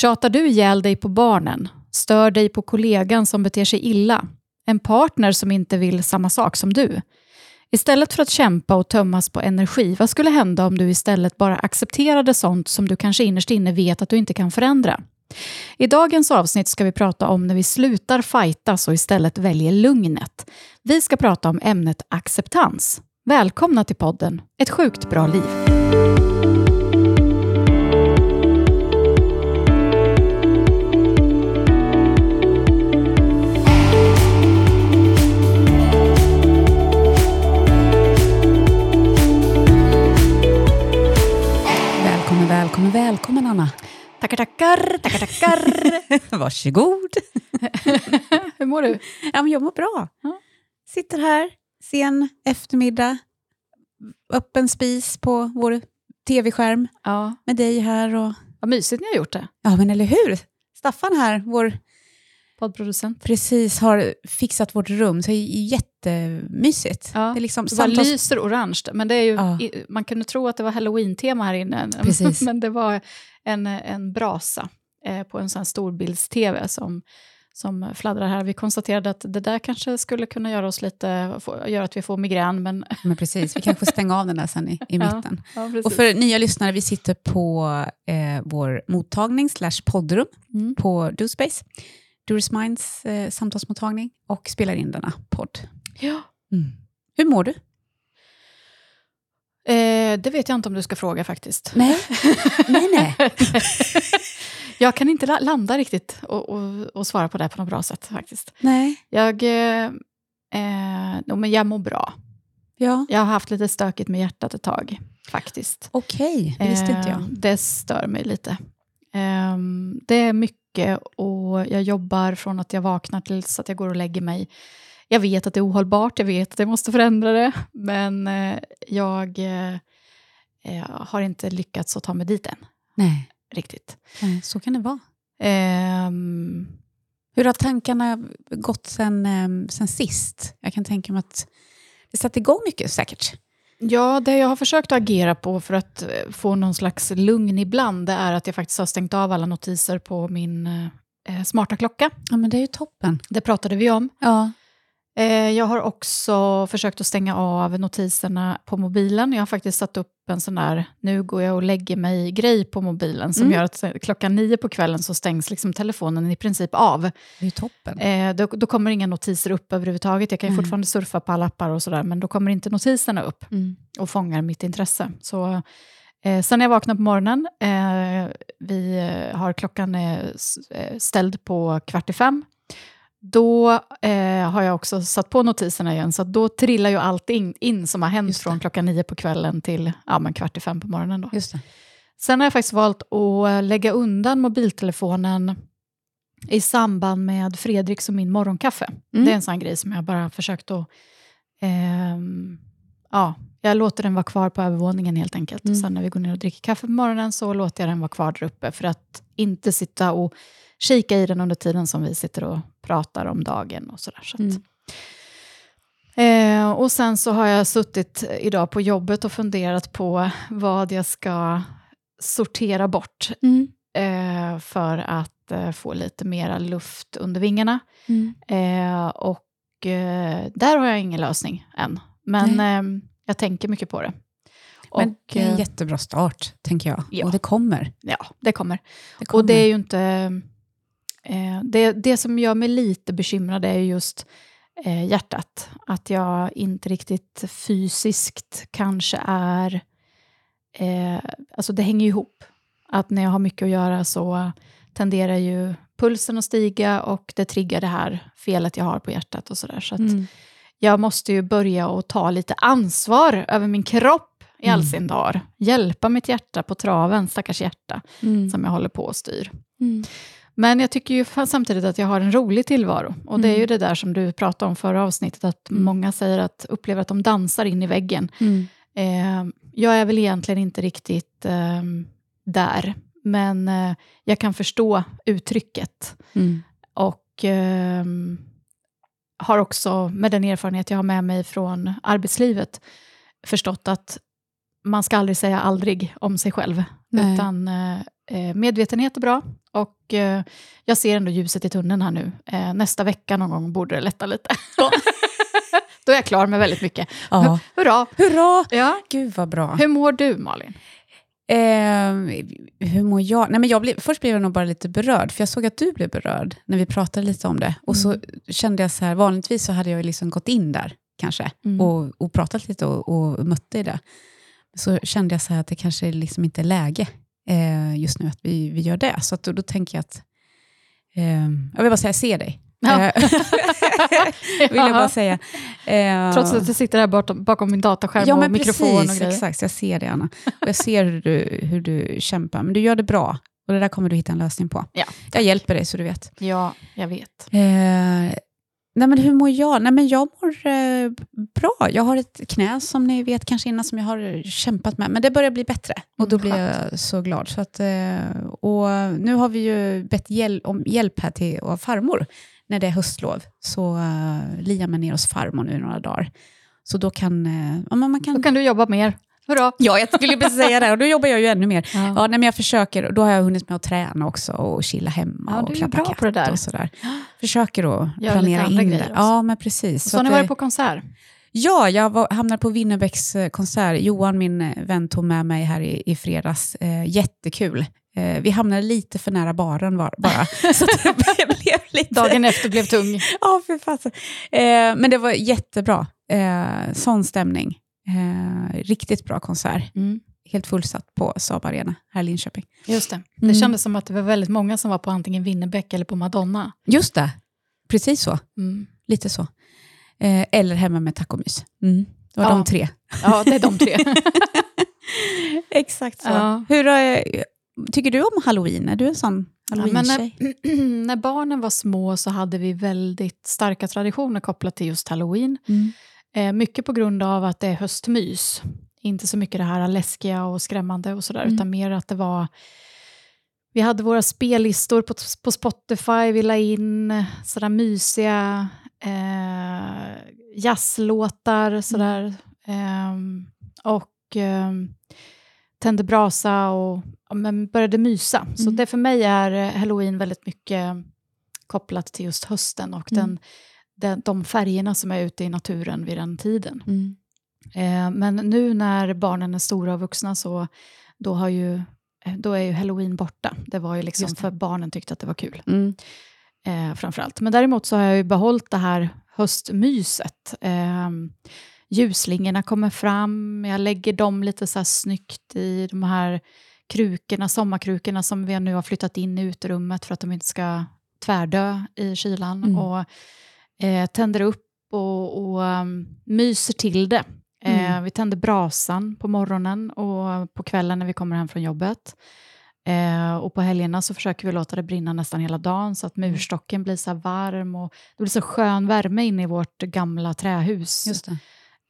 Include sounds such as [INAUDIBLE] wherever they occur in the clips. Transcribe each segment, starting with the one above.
Tjatar du ihjäl dig på barnen? Stör dig på kollegan som beter sig illa? En partner som inte vill samma sak som du? Istället för att kämpa och tömmas på energi, vad skulle hända om du istället bara accepterade sånt som du kanske innerst inne vet att du inte kan förändra? I dagens avsnitt ska vi prata om när vi slutar fightas och istället väljer lugnet. Vi ska prata om ämnet acceptans. Välkomna till podden Ett sjukt bra liv. Välkommen, välkommen, välkommen Anna. Tackar, tackar, tackar, tackar. [LAUGHS] Varsågod. [LAUGHS] Hur mår du? Ja, men jag mår bra. Ja. Sitter här, sen eftermiddag, öppen spis på vår tv-skärm Ja, med dig här. Och... vad mysigt ni har gjort det. Ja, men eller hur? Staffan här, vår Poddproducent. precis har fixat vårt rum, så det är jättemysigt. Ja, Det är liksom Det bara samtals... lyser orange, men det är ju, Ja. man kunde tro att det var halloween-tema här inne, [LAUGHS] Precis. men det var en, en brasa eh, på en sån här storbilds-tv som, som fladdrar här. Vi konstaterade att det där kanske skulle kunna göra, oss lite, få, göra att vi får migrän, men... [LAUGHS] Men precis, vi kanske får stänga av den där sen i, i Ja, mitten. Ja, precis. Och för nya lyssnare, vi sitter på eh, vår mottagning slash poddrum Mm. på DoSpace, Doris Minds eh, samtalsmottagning och spelar in denna podd. Ja. Hur mår du? Eh, det vet jag inte om du ska fråga faktiskt. Nej, nej, nej. [LAUGHS] jag kan inte la- landa riktigt och, och, och svara på det på något bra sätt faktiskt. nej. Jag, eh, eh, jo, men jag mår bra. Ja, Jag har haft lite stökigt med hjärtat ett tag, faktiskt. okej. Det visste inte Eh, jag. Det stör mig lite. Ehm, det är mycket och jag jobbar från att jag vaknar tills att jag går och lägger mig. Jag vet att det är ohållbart, jag vet att jag måste förändra det, men eh, jag eh, eh, har inte lyckats att ta mig dit än, Nej, riktigt. nej, så kan det vara. Ehm, Hur har tankarna gått sen, eh, sen sist? Jag kan tänka mig att det satte igång mycket säkert. Ja, det jag har försökt att agera på för att eh, få någon slags lugn ibland, det är att jag faktiskt har stängt av alla notiser på min eh, smarta klocka. Ja, men det är ju toppen. Det pratade vi om. Ja, Eh, jag har också försökt att stänga av notiserna på mobilen. Jag har faktiskt satt upp en sån där, nu går jag och lägger mig-grej på mobilen som Mm. gör att eh, klockan nio på kvällen så stängs liksom telefonen i princip av. det är toppen. Eh, då, då kommer inga notiser upp överhuvudtaget. Jag kan ju Nej. fortfarande surfa på alla appar och sådär, men då kommer inte notiserna upp Mm. och fångar mitt intresse. Så, eh, sen när jag vaknar på morgonen, eh, vi eh, har klockan eh, eh, ställd på kvart i fem, då eh, har jag också satt på notiserna igen, så då trillar ju allt in, in som har hänt från klockan nio på kvällen till ja, men kvart i fem på morgonen. Då. Sen har jag faktiskt valt att lägga undan mobiltelefonen i samband med Fredriks och min morgonkaffe. Mm. Det är en sån grej som jag bara försökt att... ehm, ja, jag låter den vara kvar på övervåningen helt enkelt. Mm. Och sen när vi går ner och dricker kaffe på morgonen så låter jag den vara kvar där uppe för att inte sitta och kika i den under tiden som vi sitter och pratar om dagen och sådär. Så att, Mm. Eh, och sen så har jag suttit idag på jobbet och funderat på vad jag ska sortera bort Mm. eh, för att eh, få lite mera luft under vingarna. Mm. Eh, och eh, där har jag ingen lösning än. Men eh, jag tänker mycket på det. Men och, det är en eh, jättebra start, tänker jag. ja. Och det kommer. ja, det kommer. Det kommer. Och det är ju inte... Eh, det, det som gör mig lite bekymrad är ju just eh, hjärtat. Att jag inte riktigt fysiskt kanske är... Eh, alltså det hänger ju ihop. Att när jag har mycket att göra så tenderar ju pulsen att stiga och det triggar det här felet jag har på hjärtat och sådär. Så att Mm. jag måste ju börja att ta lite ansvar över min kropp i all Mm. sin dar. Hjälpa mitt hjärta på traven, stackars hjärta Mm. som jag håller på och styr. Men jag tycker ju samtidigt att jag har en rolig tillvaro. Och det är ju Mm. det där som du pratade om förra avsnittet, att Mm. många säger att upplever att de dansar in i väggen. Mm. Eh, jag är väl egentligen inte riktigt eh, där, men eh, jag kan förstå uttrycket. Och ehm, har också, med den erfarenhet jag har med mig från arbetslivet, förstått att man ska aldrig säga aldrig om sig själv. Nej. Utan eh, medvetenhet är bra och eh, jag ser ändå ljuset i tunneln här nu. Eh, nästa vecka någon gång borde det lätta lite. [LAUGHS] Då är jag klar med väldigt mycket. Ja. Hurra! Hurra! Ja. Gud vad bra. Hur mår du Malin? Eh, hur mår jag? Nej, men jag blev, först blev jag nog bara lite berörd, för jag såg att du blev berörd när vi pratade lite om det. Och så Mm. kände jag så här, vanligtvis så hade jag liksom gått in där kanske Mm. och, och pratat lite och, och mött dig där. Så kände jag så här att det kanske liksom inte är läge eh, just nu att vi, vi gör det. Så då, då tänker jag att, eh, jag vill bara säga, se dig. Ja. Eh, [LAUGHS] vill jag bara säga. Eh, Trots att jag sitter här bakom, bakom min dataskärm Ja, och mikrofon precis, och grejer. exakt. Jag ser det, Anna. Och jag ser hur du, hur du kämpar. Men du gör det bra. Och det där kommer du hitta en lösning på. Ja. Jag hjälper dig, så du vet. Ja, jag vet. Eh, nej, men hur mår jag? Nej, men jag mår eh, bra. Jag har ett knä, som ni vet kanske innan, som jag har kämpat med. Men det börjar bli bättre. Och då Mm, blir jag så glad. Så att, eh, och nu har vi ju bett hjäl- om hjälp här till av farmor. När det är höstlov så uh, Liam är ner hos farmor nu i några dagar. Så då kan, eh, ja, man kan Då kan du jobba mer. Hurra! Ja, jag skulle precis säga det. Och då jobbar jag ju ännu mer. [LAUGHS] Ja. Ja, nej, men jag försöker. Och då har jag hunnit med att träna också och chilla hemma Ja, och klappa bra katt på det där. och sådär. Försöker att [GASPS] Gör planera in grejer det. också. Ja, men precis. Så, har ni varit på konsert? Ja, jag var, hamnade på Winnerbäcks konsert. Johan, min vän, tog med mig här i, i fredags. Eh, jättekul. Eh, vi hamnade lite för nära baren var, bara. [LAUGHS] så det blev lite... Dagen efter blev tung. [LAUGHS] Ja, för fasen. Eh, men det var jättebra. Eh, sån stämning. Eh, riktigt bra konsert. Mm. Helt fullsatt på Saab Arena här i Linköping. Just det. Det Mm. kändes som att det var väldigt många som var på antingen Winnerbäck eller på Madonna. Just det, precis så. Mm. Lite så. Eh, eller hemma med tacomys. Mm. Det var Ja. de tre. Ja, det är de tre. [LAUGHS] Exakt så. Ja. Hur, eh, tycker du om halloween? Är du en sån Ja, men halloween-tjej? när, [CLEARS THROAT] när barnen var små så hade vi väldigt starka traditioner kopplat till just halloween. Mm. Eh, mycket på grund av att det är höstmys. Inte så mycket det här läskiga och skrämmande och sådär, Mm. utan mer att det var... Vi hade våra spellistor på, på Spotify, vi la in sådär mysiga eh, jazzlåtar sådär. Ehm, och ehm, tände brasa och ja, men började mysa. Så Mm. det för mig är eh, halloween väldigt mycket kopplat till just hösten och Mm. den, den, de färgerna som är ute i naturen vid den tiden. Mm. Eh, men nu när barnen är stora och vuxna så då, har ju, eh, då är ju halloween borta. Det var ju liksom för barnen tyckte att det var kul. Mm. Eh, framförallt. Men däremot så har jag ju behållit det här höstmyset. Eh, ljusslingorna kommer fram, jag lägger dem lite så här snyggt i de här krukorna, sommarkrukorna som vi nu har flyttat in i uterummet för att de inte ska tvärdö i kylan. Mm. Och eh, tänder upp och, och um, myser till det. Eh, Mm. Vi tänder brasan på morgonen och på kvällen när vi kommer hem från jobbet. Eh, och på helgerna så försöker vi låta det brinna nästan hela dagen så att Mm. murstocken blir så varm och det blir så skön värme inne i vårt gamla trähus. Just.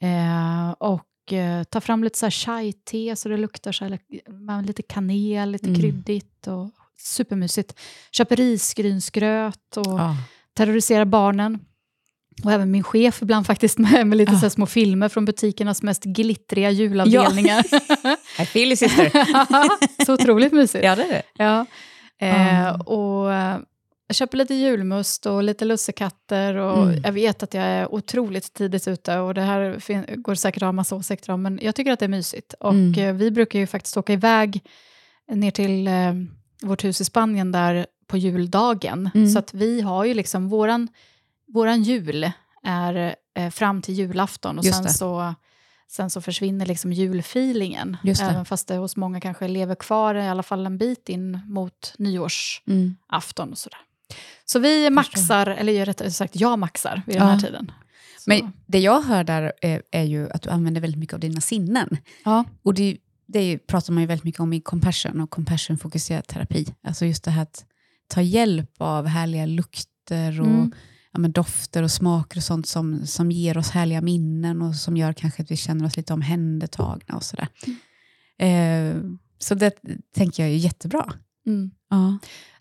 Eh, och eh, ta fram lite så här chai-te så det luktar så här, lite kanel, lite Mm. kryddigt och supermysigt. Köper risgrynsgröt och Ja. terroriserar barnen. Och även min chef ibland faktiskt [LAUGHS] med, med lite Ja. så här små filmer från butikernas mest glittriga julavdelningar. [LAUGHS] I feel you sister. [LAUGHS] så otroligt mysigt. ja, det är det. Ja. Eh, Ah. och eh, jag köper lite julmust och lite lussekatter och Mm. jag vet att jag är otroligt tidigt ute och det här går säkert att ha massa åsikter om, men jag tycker att det är mysigt. Och Mm. eh, vi brukar ju faktiskt åka iväg ner till eh, vårt hus i Spanien där på juldagen. Mm. Så att vi har ju liksom våran, våran jul är eh, fram till julafton och Just sen det. så, sen så försvinner liksom julfeelingen. Även fast det hos många kanske lever kvar i alla fall en bit in mot nyårsafton Mm. och sådär. Så vi maxar, eller rättare sagt jag maxar vid den här tiden. Så, Men det jag hör där är, är ju att du använder väldigt mycket av dina sinnen. ja. Och det, det ju, pratar man ju väldigt mycket om i compassion och compassion-fokuserad terapi. Alltså just det här att ta hjälp av härliga lukter och Mm. Ja, men dofter och smaker och sånt som, som ger oss härliga minnen och som gör kanske att vi känner oss lite omhändertagna och sådär. Eh, så det tänker jag är jättebra. Mm. Ja.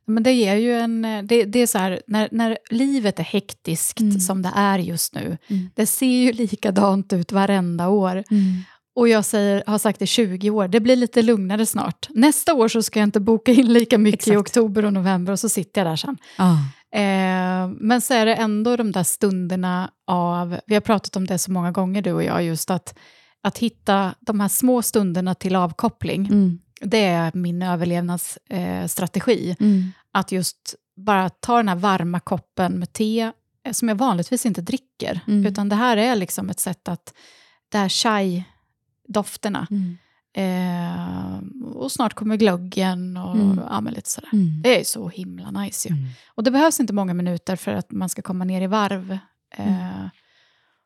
Men det ger ju en... Det, det är så här, när, när livet är hektiskt Mm. som det är just nu, Mm. det ser ju [LAUGHS] likadant ut varenda år. Mm. Och jag säger, har sagt i 20 år, det blir lite lugnare snart. Nästa år så ska jag inte boka in lika mycket Exakt. i oktober och november och så sitter jag där sen. Ja. Eh, men så är det ändå de där stunderna av, vi har pratat om det så många gånger du och jag, just att, att hitta de här små stunderna till avkoppling. Mm. Det är min överlevnadsstrategi. Eh. Mm. att just bara ta den här varma koppen med te, eh, som jag vanligtvis inte dricker. Mm. Utan det här är liksom ett sätt att, det här chai-dofterna, Mm. Eh, och snart kommer glöggen och Mm. ja, lite sådär. Mm. Det är så himla nice ju. Mm. Och det behövs inte många minuter för att man ska komma ner i varv. Eh,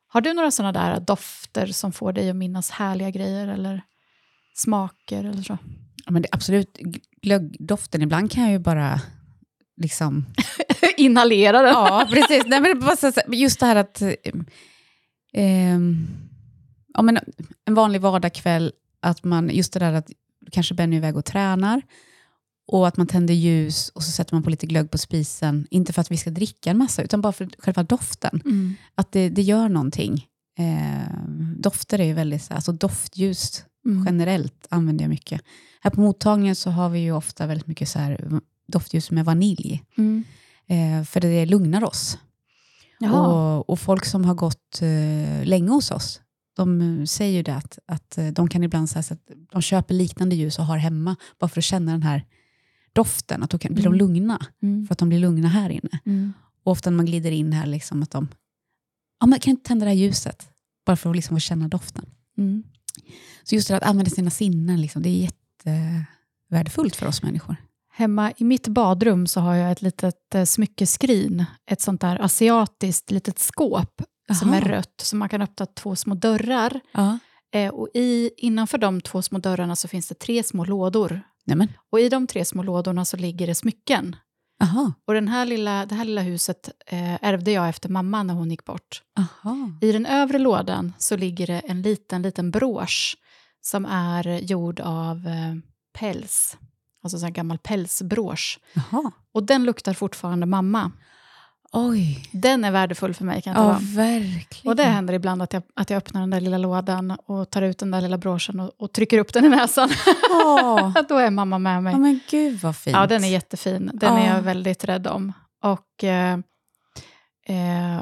Har du några sådana där dofter som får dig att minnas härliga grejer eller smaker eller så? Ja, men det, absolut, glöggdoften, ibland kan jag ju bara liksom... [LAUGHS] Inhalera den. Ja, precis. Nej, men just det här att... eh, ehm, ja, men en vanlig vardagskväll, att man, just det där att kanske Benny är iväg och tränar, och att man tänder ljus och så sätter man på lite glögg på spisen, inte för att vi ska dricka en massa, utan bara för själva doften. Mm. Att det, det gör någonting. Eh, dofter är ju väldigt, så alltså doftljus Mm. generellt använder jag mycket. Här på mottagningen så har vi ju ofta väldigt mycket så här doftljus med vanilj, Mm. eh, för det lugnar oss. Och, och folk som har gått eh, länge hos oss, de eh, säger ju det att, att eh, de kan ibland säga att de köper liknande ljus och har hemma, bara för att känna den här doften, att då kan, blir de Mm. lugna, Mm. för att de blir lugna här inne. Mm. Och ofta när man glider in här, liksom att de, ja men kan inte tända det här ljuset? Bara för att liksom få känna doften. Mm. Så just det att använda sina sinnen, liksom, det är jättevärdefullt för oss människor. Hemma i mitt badrum så har jag ett litet eh, smyckeskrin, ett sånt där asiatiskt litet skåp som Aha. är rött, så man kan öppna två små dörrar. Ja. Eh, och i, innanför de två små dörrarna så finns det tre små lådor. Nämen, Och i de tre små lådorna så ligger det smycken. aha, Och den här lilla, det här lilla huset eh, ärvde jag efter mamma när hon gick bort. aha. I den övre lådan så ligger det en liten, liten brosch som är gjord av eh, päls. Alltså en gammal pälsbrosch. Och den luktar fortfarande mamma. Oj. Den är värdefull för mig kan jag Ja, verkligen. Och det händer ibland att jag, att jag öppnar den där lilla lådan och tar ut den där lilla broschen och, och trycker upp den i näsan. Åh. [LAUGHS] Då är mamma med mig. Ja, men gud vad fint. Ja, den är jättefin. Den är Ja. jag väldigt rädd om. Och eh, eh,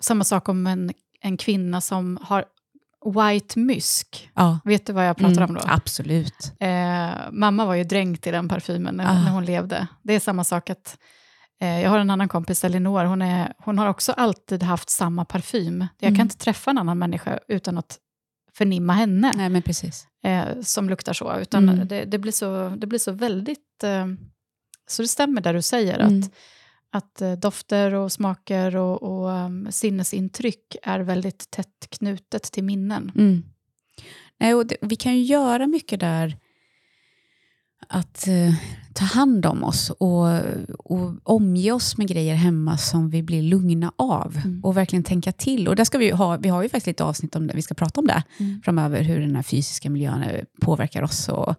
samma sak om en, en kvinna som har white mysk. ja. Vet du vad jag pratar Mm, om då? Absolut. Eh, mamma var ju dränkt i den parfymen när, Ah. när hon levde. Det är samma sak att jag har en annan kompis, Elinor, hon, är, hon har också alltid haft samma parfym. Jag Mm. kan inte träffa en annan människa utan att förnimma henne Nej, men precis. eh, som luktar så. Utan Mm. det, det, blir så, det blir så väldigt... Eh, så det stämmer där du säger, Mm. att, att eh, dofter och smaker och, och um, sinnesintryck är väldigt tätt knutet till minnen. Mm. Nej, och det, vi kan ju göra mycket där att eh, ta hand om oss och, och omge oss med grejer hemma som vi blir lugna av Mm. och verkligen tänka till. Och där ska vi, ha, vi har ju faktiskt lite avsnitt om det, vi ska prata om det Mm. framöver, hur den här fysiska miljön eh, påverkar oss och,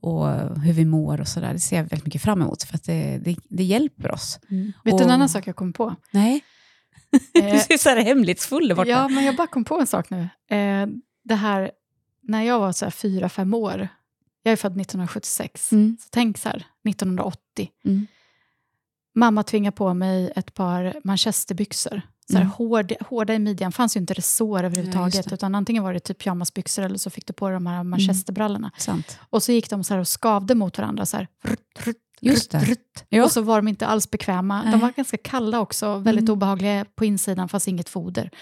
och hur vi mår och sådär. Det ser jag väldigt mycket fram emot, för att det, det, det hjälper oss. Vet du en annan sak jag kom på? Nej. [LAUGHS] Eh, du ser så här hemlighetsfull borta. Ja, men jag bara kom på en sak nu. Eh, det här, när jag var så här fyra, fem år, jag är född 1976, Mm. så tänk så här, 1980. Mm. Mamma tvingade på mig ett par manchesterbyxor. Så här Mm. hård, hårda i midjan, fanns ju inte resår Ja, överhuvudtaget, det. utan antingen var det typ pyjamasbyxor eller så fick du på dig de här manchesterbrallorna. Sant. Och så gick de så här och skavde mot varandra, så här, rutt, rutt, Just det. rutt. Ja. Och så var de inte alls bekväma. Nej. De var ganska kalla också, väldigt Mm. obehagliga på insidan, fast inget foder. [LAUGHS]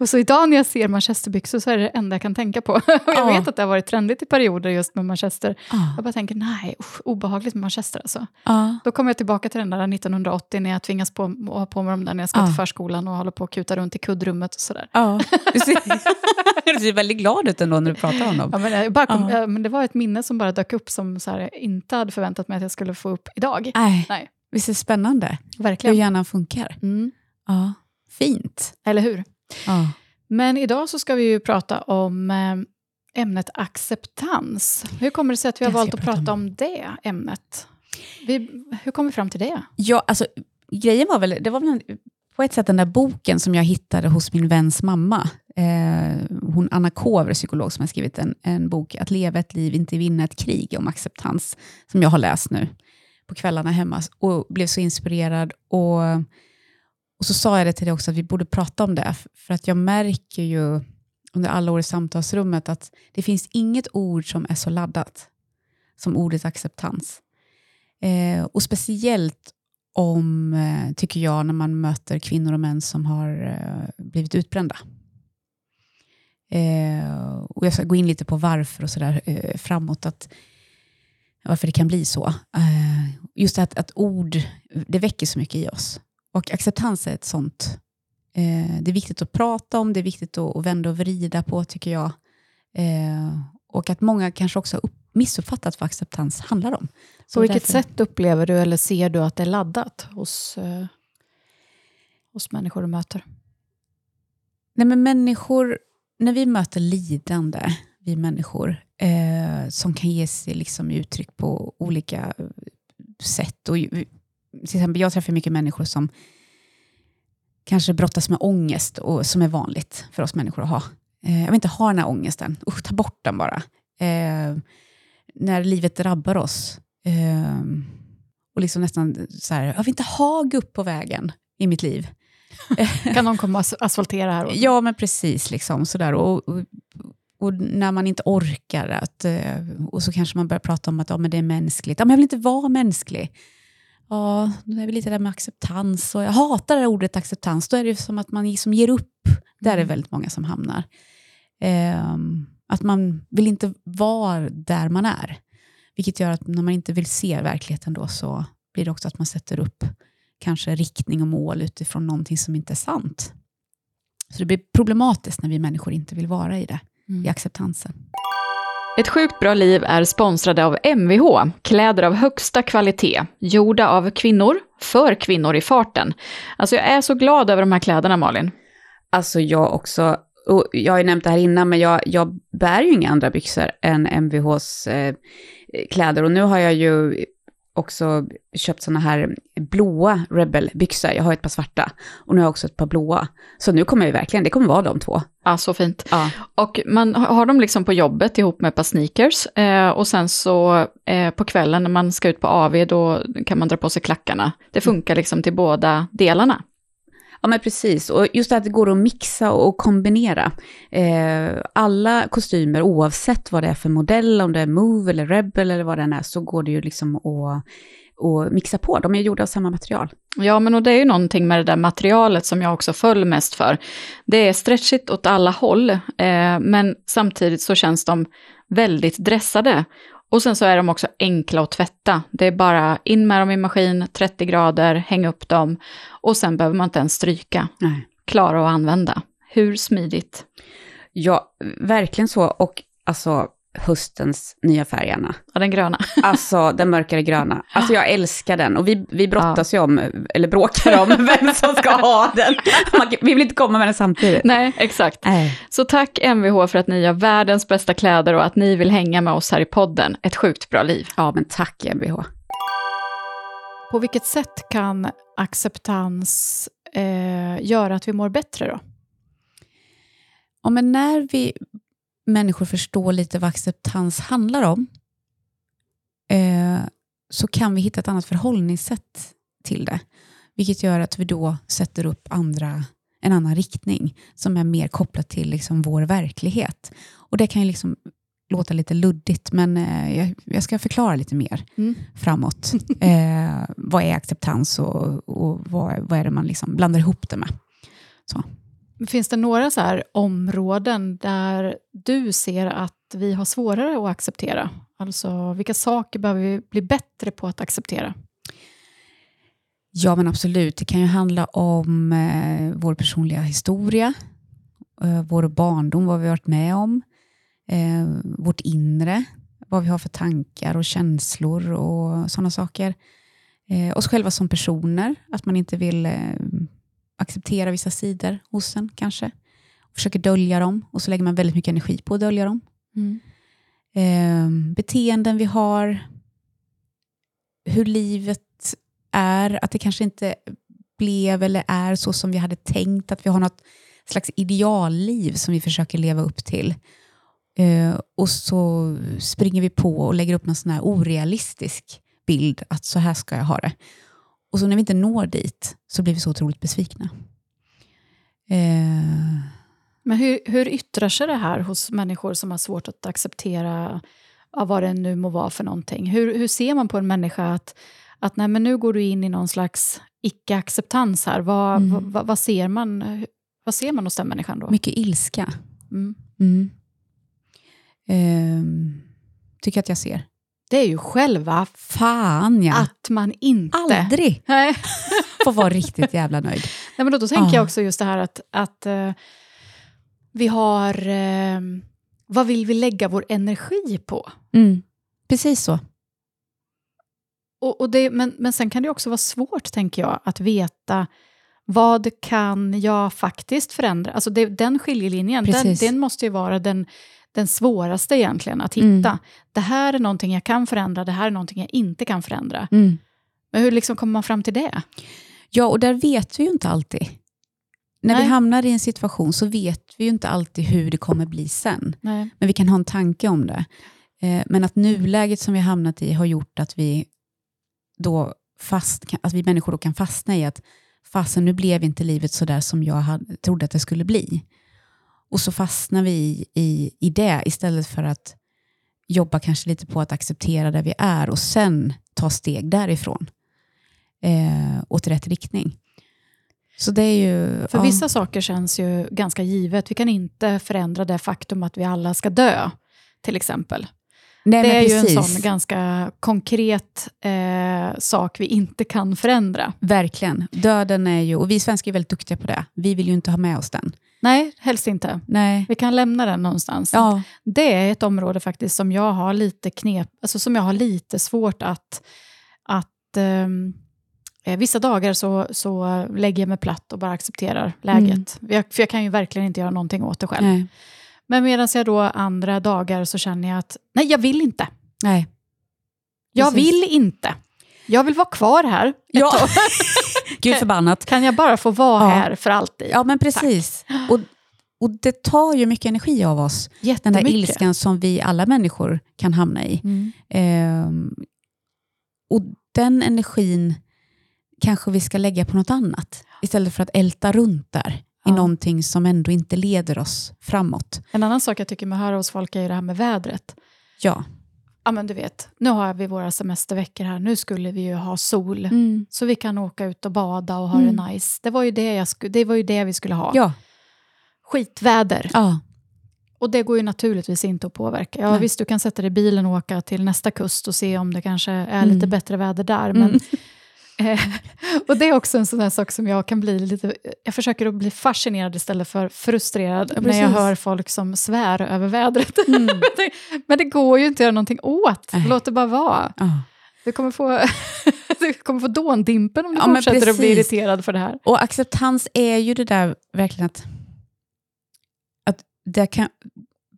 Och så idag när jag ser manchesterbyxor så är det det enda jag kan tänka på. [LAUGHS] Och jag Ja. vet att det har varit trendigt i perioder just med manchester. Ah. Jag bara tänker, nej, usch, obehagligt med manchester alltså. Ah. Då kommer jag tillbaka till den där 1980 när jag tvingas på, att ha på mig dem där när jag ska till förskolan och håller på att kuta runt i kuddrummet och sådär. Ja, du [LAUGHS] ser, du ser väldigt glad ut ändå när du pratar om dem. Ja, men, jag bara kom, Ja. ja, men det var ett minne som bara dök upp som så här, jag inte hade förväntat mig att jag skulle få upp idag. Nej, Nej, visst är det spännande hur verkligen. hjärnan funkar? Mm. Ja, fint. Eller hur? Ja. Men idag så ska vi ju prata om eh, ämnet acceptans. Hur kommer det sig att vi har valt att prata om det ämnet? Vi, hur kom vi fram till det? Ja, alltså, grejen var väl, det var väl en, på ett sätt den där boken som jag hittade hos min väns mamma. Eh, hon Anna Kover, psykolog, som har skrivit en, en bok, Att leva ett liv, inte vinna ett krig, om acceptans, som jag har läst nu på kvällarna hemma och blev så inspirerad. Och, och så sa jag det till dig också, att vi borde prata om det, för att jag märker ju under alla år i samtalsrummet att det finns inget ord som är så laddat som ordet acceptans. Eh, och speciellt om, eh, tycker jag, när man möter kvinnor och män som har eh, blivit utbrända. Eh, och jag ska gå in lite på varför och sådär eh, framåt, att, varför det kan bli så. Eh, just att, att ord, det väcker så mycket i oss. Och acceptans är ett sånt. Eh, det är viktigt att prata om, det är viktigt att, att vända och vrida på, tycker jag. och att många kanske också har missuppfattat vad acceptans handlar om. Så På vilket därför... sätt upplever du eller ser du att det är laddat hos, eh, hos människor du möter? Nej, men människor, när vi möter lidande, vi människor, eh, som kan ge sig liksom uttryck på olika sätt. Och, till exempel, jag träffar mycket människor som kanske brottas med ångest, och, som är vanligt för oss människor att ha. Eh, jag vill inte ha den här ångesten, Usch, ta bort den bara. Eh, när livet drabbar oss. Eh, och liksom nästan så här, jag vill inte ha gupp på vägen i mitt liv. [LAUGHS] kan någon komma och asfaltera här? Också? Ja, men precis. Liksom, sådär. Och, och, och, när man inte orkar, att, eh, och så kanske man börjar prata om att ja, men det är mänskligt. Ja, men jag vill inte vara mänsklig. Ja, det är väl lite det med acceptans. Och jag hatar det ordet acceptans. Då är det som att man liksom ger upp. Där är mm. väldigt många som hamnar. Um, att man vill inte vara där man är. Vilket gör att när man inte vill se verkligheten då så blir det också att man sätter upp kanske riktning och mål utifrån någonting som inte är sant. Så det blir problematiskt när vi människor inte vill vara i det, mm. i acceptansen. Ett sjukt bra liv är sponsrade av Mvh, kläder av högsta kvalitet, gjorda av kvinnor, för kvinnor i farten. Alltså jag är så glad över de här kläderna Malin. Alltså jag också och jag har ju nämnt det här innan, men jag, jag bär ju inga andra byxor än MVHs eh, kläder. Och nu har jag ju också köpt sådana här blåa Rebel-byxor. Jag har ett par svarta och nu har jag också ett par blåa. Så nu kommer jag verkligen, det kommer vara de två. Ja, så fint. Ja. Och man har dem liksom på jobbet ihop med ett par sneakers. Eh, och sen så eh, på kvällen när man ska ut på AV, då kan man dra på sig klackarna. Det funkar liksom till båda delarna. Ja men precis, och just att det går att mixa och kombinera. Eh, alla kostymer, oavsett vad det är för modell, om det är Move eller Rebel eller vad den är, så går det ju liksom att och mixa på. De är gjorda av samma material. Ja, men och det är ju någonting med det där materialet som jag också föll mest för. Det är stretchigt åt alla håll, eh, men samtidigt så känns de väldigt dressade. Och sen så är de också enkla att tvätta. Det är bara in med dem i maskin, 30 grader, häng upp dem och sen behöver man inte ens stryka. Nej. Klara att använda. Hur smidigt? Ja, verkligen så. Och alltså höstens nya färgerna. Ja, den gröna. [LAUGHS] Alltså den mörkare gröna. Alltså jag älskar den. Och vi, vi brottas ja. ju om, eller bråkar om, [LAUGHS] vem som ska ha den. vi vill inte komma med den samtidigt. Nej, exakt. Nej. Så tack Mvh för att ni gör världens bästa kläder och att ni vill hänga med oss här i podden. Ett sjukt bra liv. Ja, men tack Mvh. På vilket sätt kan acceptans eh, göra att vi mår bättre då? Ja, men när vi människor förstår lite vad acceptans handlar om, eh, så kan vi hitta ett annat förhållningssätt till det. Vilket gör att vi då sätter upp andra, en annan riktning som är mer kopplat till liksom vår verklighet. Och Det kan ju liksom låta lite luddigt, men eh, jag, jag, ska förklara lite mer mm. framåt. [LAUGHS] Eh, vad är acceptans och, och vad, vad, är det man liksom blandar ihop det med? Så. Finns det några så här områden där du ser att vi har svårare att acceptera? Alltså vilka saker behöver vi bli bättre på att acceptera? Ja, men absolut. Det kan ju handla om eh, vår personliga historia, eh, vår barndom, vad vi har varit med om, eh, vårt inre, vad vi har för tankar och känslor och sådana saker. Eh, oss själva som personer, att man inte vill eh, eh, acceptera vissa sidor hos en kanske. Och försöker dölja dem och så lägger man väldigt mycket energi på att dölja dem. Mm. Eh, beteenden vi har, hur livet är, att det kanske inte blev eller är så som vi hade tänkt, att vi har något slags idealliv som vi försöker leva upp till. Eh, och så springer vi på och lägger upp någon sån här orealistisk bild, att så här ska jag ha det. Och så när vi inte når dit så blir vi så otroligt besvikna. Eh, Men hur, hur yttrar sig det här hos människor som har svårt att acceptera ja, vad det nu må vara för någonting? Hur, hur ser man på en människa att, att nej, men nu går du in i någon slags icke-acceptans här? Vad, Mm. vad, vad, ser man, vad ser man hos den människan då? mycket ilska. Mm. Mm. Ehm, tycker att jag ser. Det är ju själva Fan ja! att man inte... Aldrig [LAUGHS] får vara riktigt jävla nöjd. Nej, men då, då tänker Ah. jag också just det här att, att eh, vi har... eh, vad vill vi lägga vår energi på? Mm. Precis så. Och, och det, men, men sen kan det också vara svårt, tänker jag, att veta vad kan jag faktiskt förändra? Alltså det, den skiljelinjen, den, den måste ju vara den, den svåraste egentligen att hitta. Mm. Det här är någonting jag kan förändra, det här är någonting jag inte kan förändra. Mm. Men hur liksom kommer man fram till det? Ja, och där vet vi ju inte alltid. När Nej. vi hamnar i en situation så vet vi ju inte alltid hur det kommer bli sen. Nej. Men vi kan ha en tanke om det. Eh, men att nuläget som vi har hamnat i har gjort att vi då fast, att vi människor då kan fastna i att fasen nu blev inte livet så där som jag hade, trodde att det skulle bli. Och så fastnar vi i, i, i det istället för att jobba kanske lite på att acceptera där vi är och sen ta steg därifrån eh, åt rätt riktning. Så det är ju... För ja. vissa saker känns ju ganska givet. Vi kan inte förändra det faktum att vi alla ska dö, till exempel. Nej, det är ju en precis. sån ganska konkret eh, sak vi inte kan förändra. Verkligen. Döden är ju, och vi svenskar är väldigt duktiga på det. Vi vill ju inte ha med oss den. Nej, helst inte. Nej. Vi kan lämna den någonstans. Ja, Det är ett område faktiskt som jag har lite knep, alltså som jag har lite svårt att... att eh, vissa dagar så, så lägger jag mig platt och bara accepterar läget. Jag, för jag kan ju verkligen inte göra någonting åt det själv. nej. Men medan jag då andra dagar så känner jag att nej, jag vill inte. nej. Jag Precis. vill inte. Jag vill vara kvar här ett Ja. tag. [LAUGHS] Gud förbannat. Kan jag bara få vara Ja. här för alltid? Ja, men precis. Och, och det tar ju mycket energi av oss. Den där ilskan som vi alla människor kan hamna i. Mm. Ehm, och den energin kanske vi ska lägga på något annat. Istället för att älta runt där. I Ja. någonting som ändå inte leder oss framåt. En annan sak jag tycker man hör hos folk är det här med vädret. Ja. Ja men du vet, nu har vi våra semesterveckor här, nu skulle vi ju ha sol. Mm. Så vi kan åka ut och bada och ha Mm. det nice. Det var, ju det, jag sku, det var ju det vi skulle ha. Ja. Skitväder. ja. Och det går ju naturligtvis inte att påverka. Ja, Nej. visst, du kan sätta dig i bilen och åka till nästa kust och se om det kanske är Mm. lite bättre väder där. Men, [LAUGHS] eh, [LAUGHS] och det är också en sån här sak som jag kan bli lite... Jag försöker att bli fascinerad istället för frustrerad Ja, när jag hör folk som svär över vädret. Mm. [LAUGHS] Men det- går ju inte att göra någonting åt. Nej. Låt det bara vara. ja. Du kommer få, [LAUGHS] du kommer få dåndimpen om du Ja, fortsätter att bli irriterad för det här. Och acceptans är ju det där verkligen att, att det kan,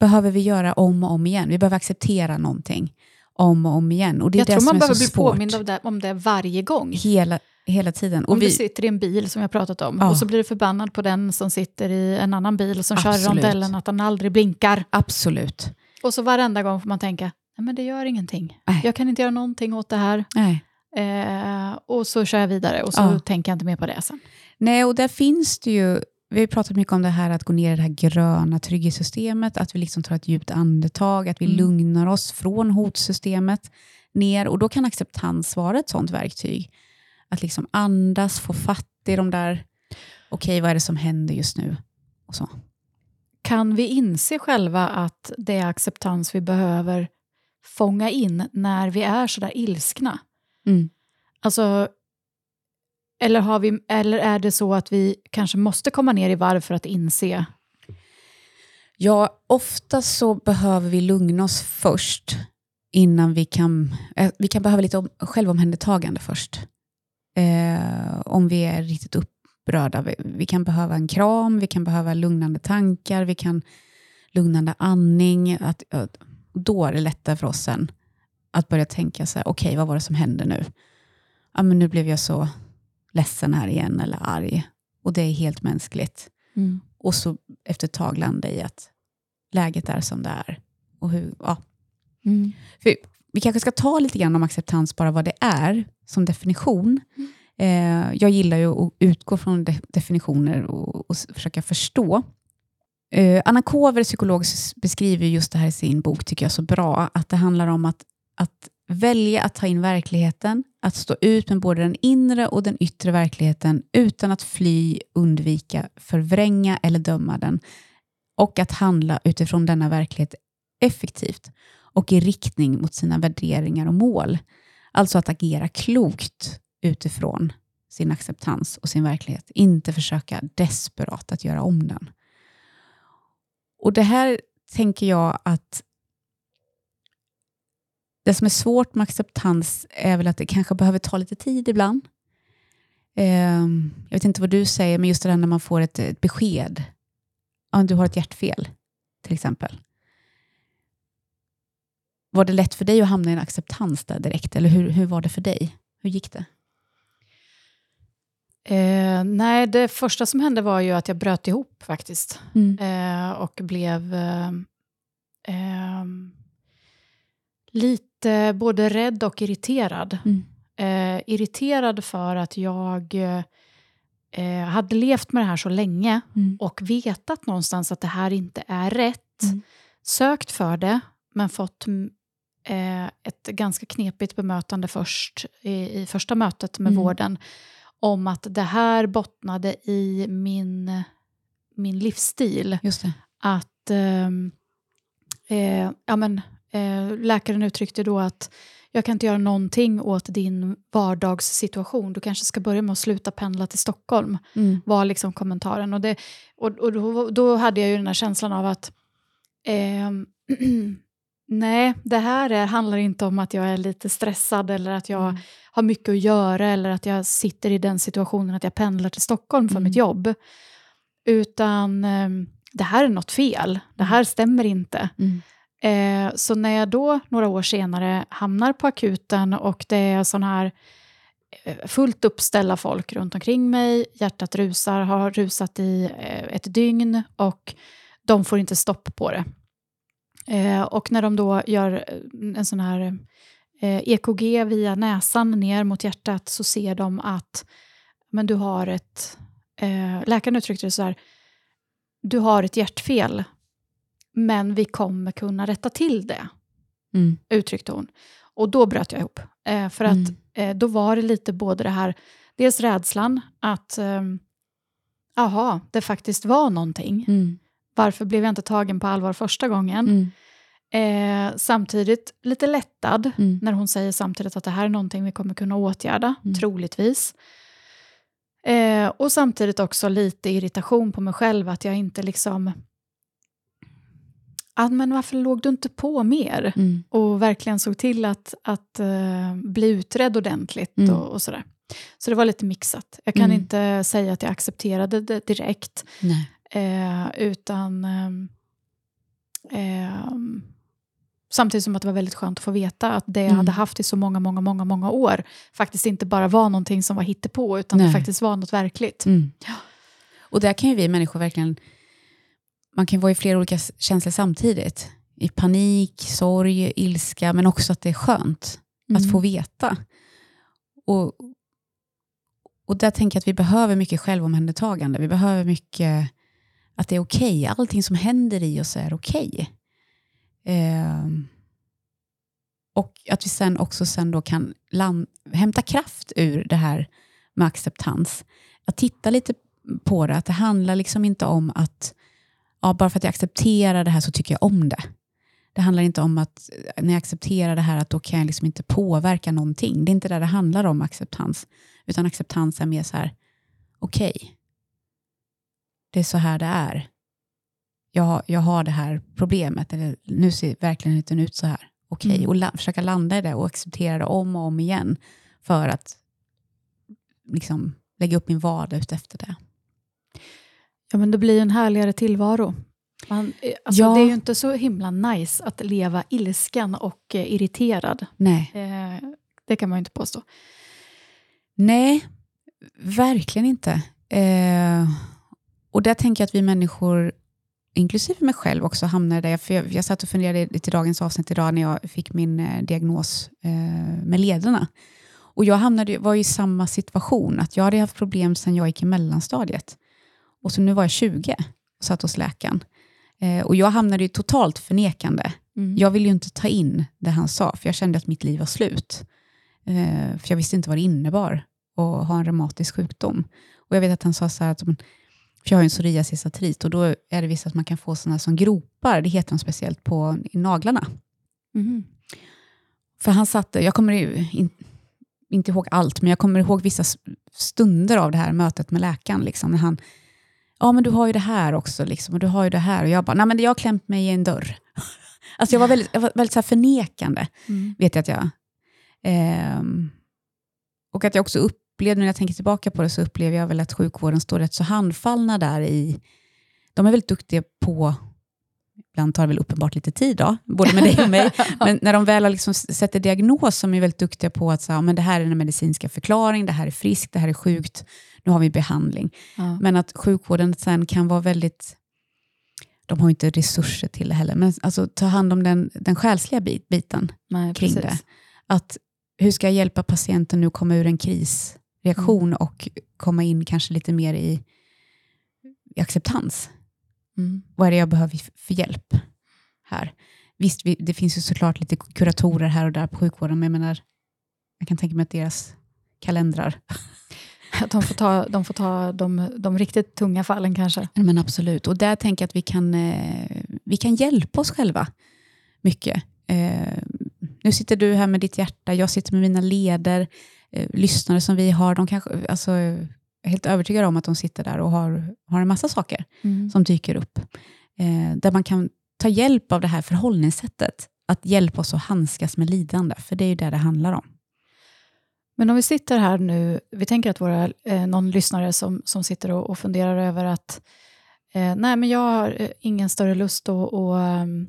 behöver vi göra om och om igen. Vi behöver acceptera någonting om och om igen. Och det är Jag det tror som man är behöver bli svårt. påmind om det, om det varje gång. Hela, hela tiden. Om Och du vi, sitter i en bil som jag pratat om Ja. och så blir du förbannad på den som sitter i en annan bil som kör i Absolut. rondellen att den aldrig blinkar. absolut. Och så varenda gång får man tänka, nej men det gör ingenting. Nej. Jag kan inte göra någonting åt det här. Nej. Eh, och så kör jag vidare och så Ja. tänker jag inte mer på det sen. Nej, och där finns det ju, vi har pratat mycket om det här att gå ner i det här gröna trygghetssystemet, att vi liksom tar ett djupt andetag, att vi Mm. lugnar oss från hotsystemet ner. Och då kan acceptans vara ett sånt verktyg. Att liksom andas, få fatt i de där, okej vad är det som händer just nu? Och så. Kan vi inse själva att det är acceptans vi behöver fånga in när vi är sådär ilskna? Mm. Alltså, eller, har vi, eller är det så att vi kanske måste komma ner i varv för att inse? Ja, ofta så behöver vi lugna oss först innan vi kan, eh, vi kan behöva lite om, självomhändertagande först. Eh, om vi är riktigt upprörda. Vi, vi kan behöva en kram, vi kan behöva lugnande tankar, vi kan lugnande andning. Att, att, då är det lättare för oss sen att börja tänka så här, okej vad var det som hände nu? Ja, men nu blev jag så ledsen här igen eller arg. Och det är helt mänskligt. Mm. Och så efter ett tag landa i att läget är som det är. Och hur, ja. Mm. För vi kanske ska ta lite grann om acceptans, bara vad det är som definition. Eh, jag gillar ju att utgå från de definitioner och, och försöka förstå. Eh, Anna Kåver, psykolog, beskriver just det här i sin bok, tycker jag så bra, att det handlar om att, att välja att ta in verkligheten, att stå ut med både den inre och den yttre verkligheten utan att fly, undvika, förvränga eller döma den och att handla utifrån denna verklighet effektivt och i riktning mot sina värderingar och mål. Alltså att agera klokt utifrån sin acceptans och sin verklighet. Inte försöka desperat att göra om den. Och det här tänker jag att det som är svårt med acceptans är väl att det kanske behöver ta lite tid ibland. Ehm, jag vet inte vad du säger, men just det där när man får ett, ett besked. Ja, du har ett hjärtfel, till exempel. Var det lätt för dig att hamna i en acceptans där direkt? Eller hur, hur var det för dig? Hur gick det? Eh, nej, det första som hände var ju att jag bröt ihop faktiskt. Eh, och blev eh, eh, både rädd och irriterad. Mm. Eh, irriterad för att jag eh, hade levt med det här så länge Mm. och vetat någonstans att det här inte är rätt. Mm. Sökt för det, men fått eh, ett ganska knepigt bemötande först i, i första mötet med Mm. vården om att det här bottnade i min, min livsstil. Att ehm, eh, ja, men, eh, läkaren uttryckte då att jag kan inte göra någonting åt din vardagssituation. Du kanske ska börja med att sluta pendla till Stockholm Mm. var liksom kommentaren. Och, det, och, och då, då hade jag ju den här känslan av att ehm, [CLEARS THROAT] nej, det här är, handlar inte om att jag är lite stressad eller att jag Mm. har mycket att göra eller att jag sitter i den situationen att jag pendlar till Stockholm för Mm. mitt jobb. Utan ehm, det här är något fel, det här stämmer inte. Eh, så när jag då några år senare hamnar på akuten och det är sån här eh, fullt uppställda folk runt omkring mig, hjärtat rusar, har rusat i eh, ett dygn och de får inte stopp på det. Eh, och när de då gör eh, en sån här eh, EKG via näsan ner mot hjärtat så ser de att men du har ett, eh, läkaren uttryckte det så här, du har ett hjärtfel, men vi kommer kunna rätta till det, Mm. uttryckte hon. Och då bröt jag ihop. Eh, för att Mm. eh, då var det lite både det här, dels rädslan att, ehm, jaha, det faktiskt var någonting. Mm. Varför blev jag inte tagen på allvar första gången? Mm. Eh, samtidigt lite lättad Mm. när hon säger samtidigt att det här är någonting vi kommer kunna åtgärda, Mm. troligtvis. Eh, och samtidigt också lite irritation på mig själv att jag inte liksom... Ah, men varför låg du inte på mer? Mm. Och verkligen såg till att, att eh, bli utredd ordentligt Mm. och, och sådär. Så det var lite mixat. Jag kan Mm. inte säga att jag accepterade det direkt. Eh, utan ehm, ehm, samtidigt som att det var väldigt skönt att få veta att det jag Mm. hade haft i så många, många, många, många år faktiskt inte bara var någonting som var hittepå, utan det Nej. faktiskt var något verkligt. Mm. Och där kan ju vi människor verkligen, man kan vara i flera olika känslor samtidigt. I panik, sorg, ilska, men också att det är skönt att Mm. få veta. Och, och där tänker jag att vi behöver mycket självomhändertagande. Vi behöver mycket att det är okej. Allting som händer i oss är okej. Ehm, och att vi sen också sen då kan lam- hämta kraft ur det här med acceptans. Att titta lite på det, att det handlar liksom inte om att ja, bara för att jag accepterar det här så tycker jag om det. Det handlar inte om att när jag accepterar det här att då kan jag liksom inte påverka någonting. Det är inte det det handlar om, acceptans. Utan acceptans är mer så här, okej, det är så här det är. Jag, har- jag har det här problemet, eller nu ser verkligheten ut så här. Okej, Mm. och la, försöka landa i det och acceptera det om och om igen för att liksom, lägga upp min vardag utefter det. Ja, men det blir en härligare tillvaro. Man, eh, alltså, Ja. Det är ju inte så himla nice att leva ilsken och eh, irriterad. Nej. Eh, det kan man ju inte påstå. Nej, verkligen inte. Eh, och där tänker jag att vi människor, inklusive mig själv också, hamnar där. För jag, jag satt och funderade lite dagens avsnitt idag när jag fick min eh, diagnos eh, med lederna. Och jag hamnade, var i samma situation, att jag hade haft problem sedan jag gick i mellanstadiet. Och så nu var jag 20 och satt hos läkaren. Eh, och jag hamnade i totalt förnekande. Mm. Jag ville ju inte ta in det han sa, för jag kände att mitt liv var slut. Eh, för jag visste inte vad det innebar att ha en reumatisk sjukdom. Och jag vet att han sa så här, att, för jag har ju en psoriasisartrit och då är det visst att man kan få sådana som gropar, det heter de speciellt, på i naglarna. Mhm. För han satte, jag kommer ju in, inte ihåg allt, men jag kommer ihåg vissa stunder av det här mötet med läkaren. Liksom, när han, ja men du har ju det här också, liksom, och du har ju det här. Och jag bara, nej men jag har klämt mig i en dörr. [LAUGHS] alltså jag var väldigt, jag var väldigt så förnekande, Mm. vet jag att jag... Ehm, och att jag också upplevde, när jag tänker tillbaka på det, så upplever jag väl att sjukvården står rätt så handfallna där i... De är väldigt duktiga på, ibland tar det väl uppenbart lite tid då, både med dig och mig, [LAUGHS] men när de väl har liksom sätter diagnos, så är väldigt duktiga på att säga, men det här är den medicinska förklaring, det här är friskt, det här är sjukt, nu har vi behandling. Ja. Men att sjukvården sen kan vara väldigt... De har ju inte resurser till det heller, men alltså ta hand om den, den själsliga bit, biten Nej, kring precis. det. Att hur ska jag hjälpa patienten nu komma ur en krisreaktion Mm. och komma in kanske lite mer i, i acceptans? Mm. Vad är det jag behöver för hjälp här? Visst, vi, det finns ju såklart lite kuratorer här och där på sjukvården, men jag menar, jag kan tänka mig att deras kalendrar [LAUGHS] Att de får ta, de, får ta de, de riktigt tunga fallen kanske. Men absolut. Och där tänker jag att vi kan, eh, vi kan hjälpa oss själva mycket. Eh, nu sitter du här med ditt hjärta, jag sitter med mina leder. Eh, lyssnare som vi har, de kanske, alltså, helt övertygad om att de sitter där och har, har en massa saker Mm. som dyker upp. Eh, där man kan ta hjälp av det här förhållningssättet. Att hjälpa oss att handskas med lidande, för det är ju det det handlar om. Men om vi sitter här nu, vi tänker att våra, eh, någon lyssnare som, som sitter och, och funderar över att eh, nej men jag har eh, ingen större lust att, att ehm,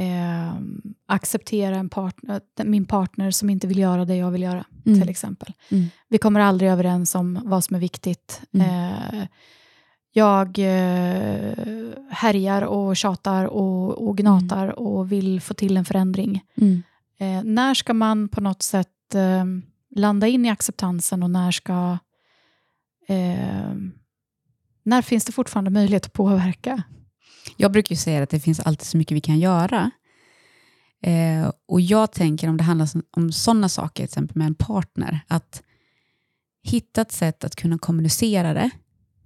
ehm, acceptera en partner, min partner som inte vill göra det jag vill göra, Mm. till exempel. Mm. Vi kommer aldrig överens om vad som är viktigt. Mm. Eh, jag eh, härjar och tjatar och, och gnatar och vill få till en förändring. Eh, när ska man på något sätt eh, landa in i acceptansen och när ska... Eh, när finns det fortfarande möjlighet att påverka? Jag brukar ju säga att det finns alltid så mycket vi kan göra. Eh, och jag tänker om det handlar om- sådana saker, till exempel med en partner, att hitta ett sätt att kunna kommunicera det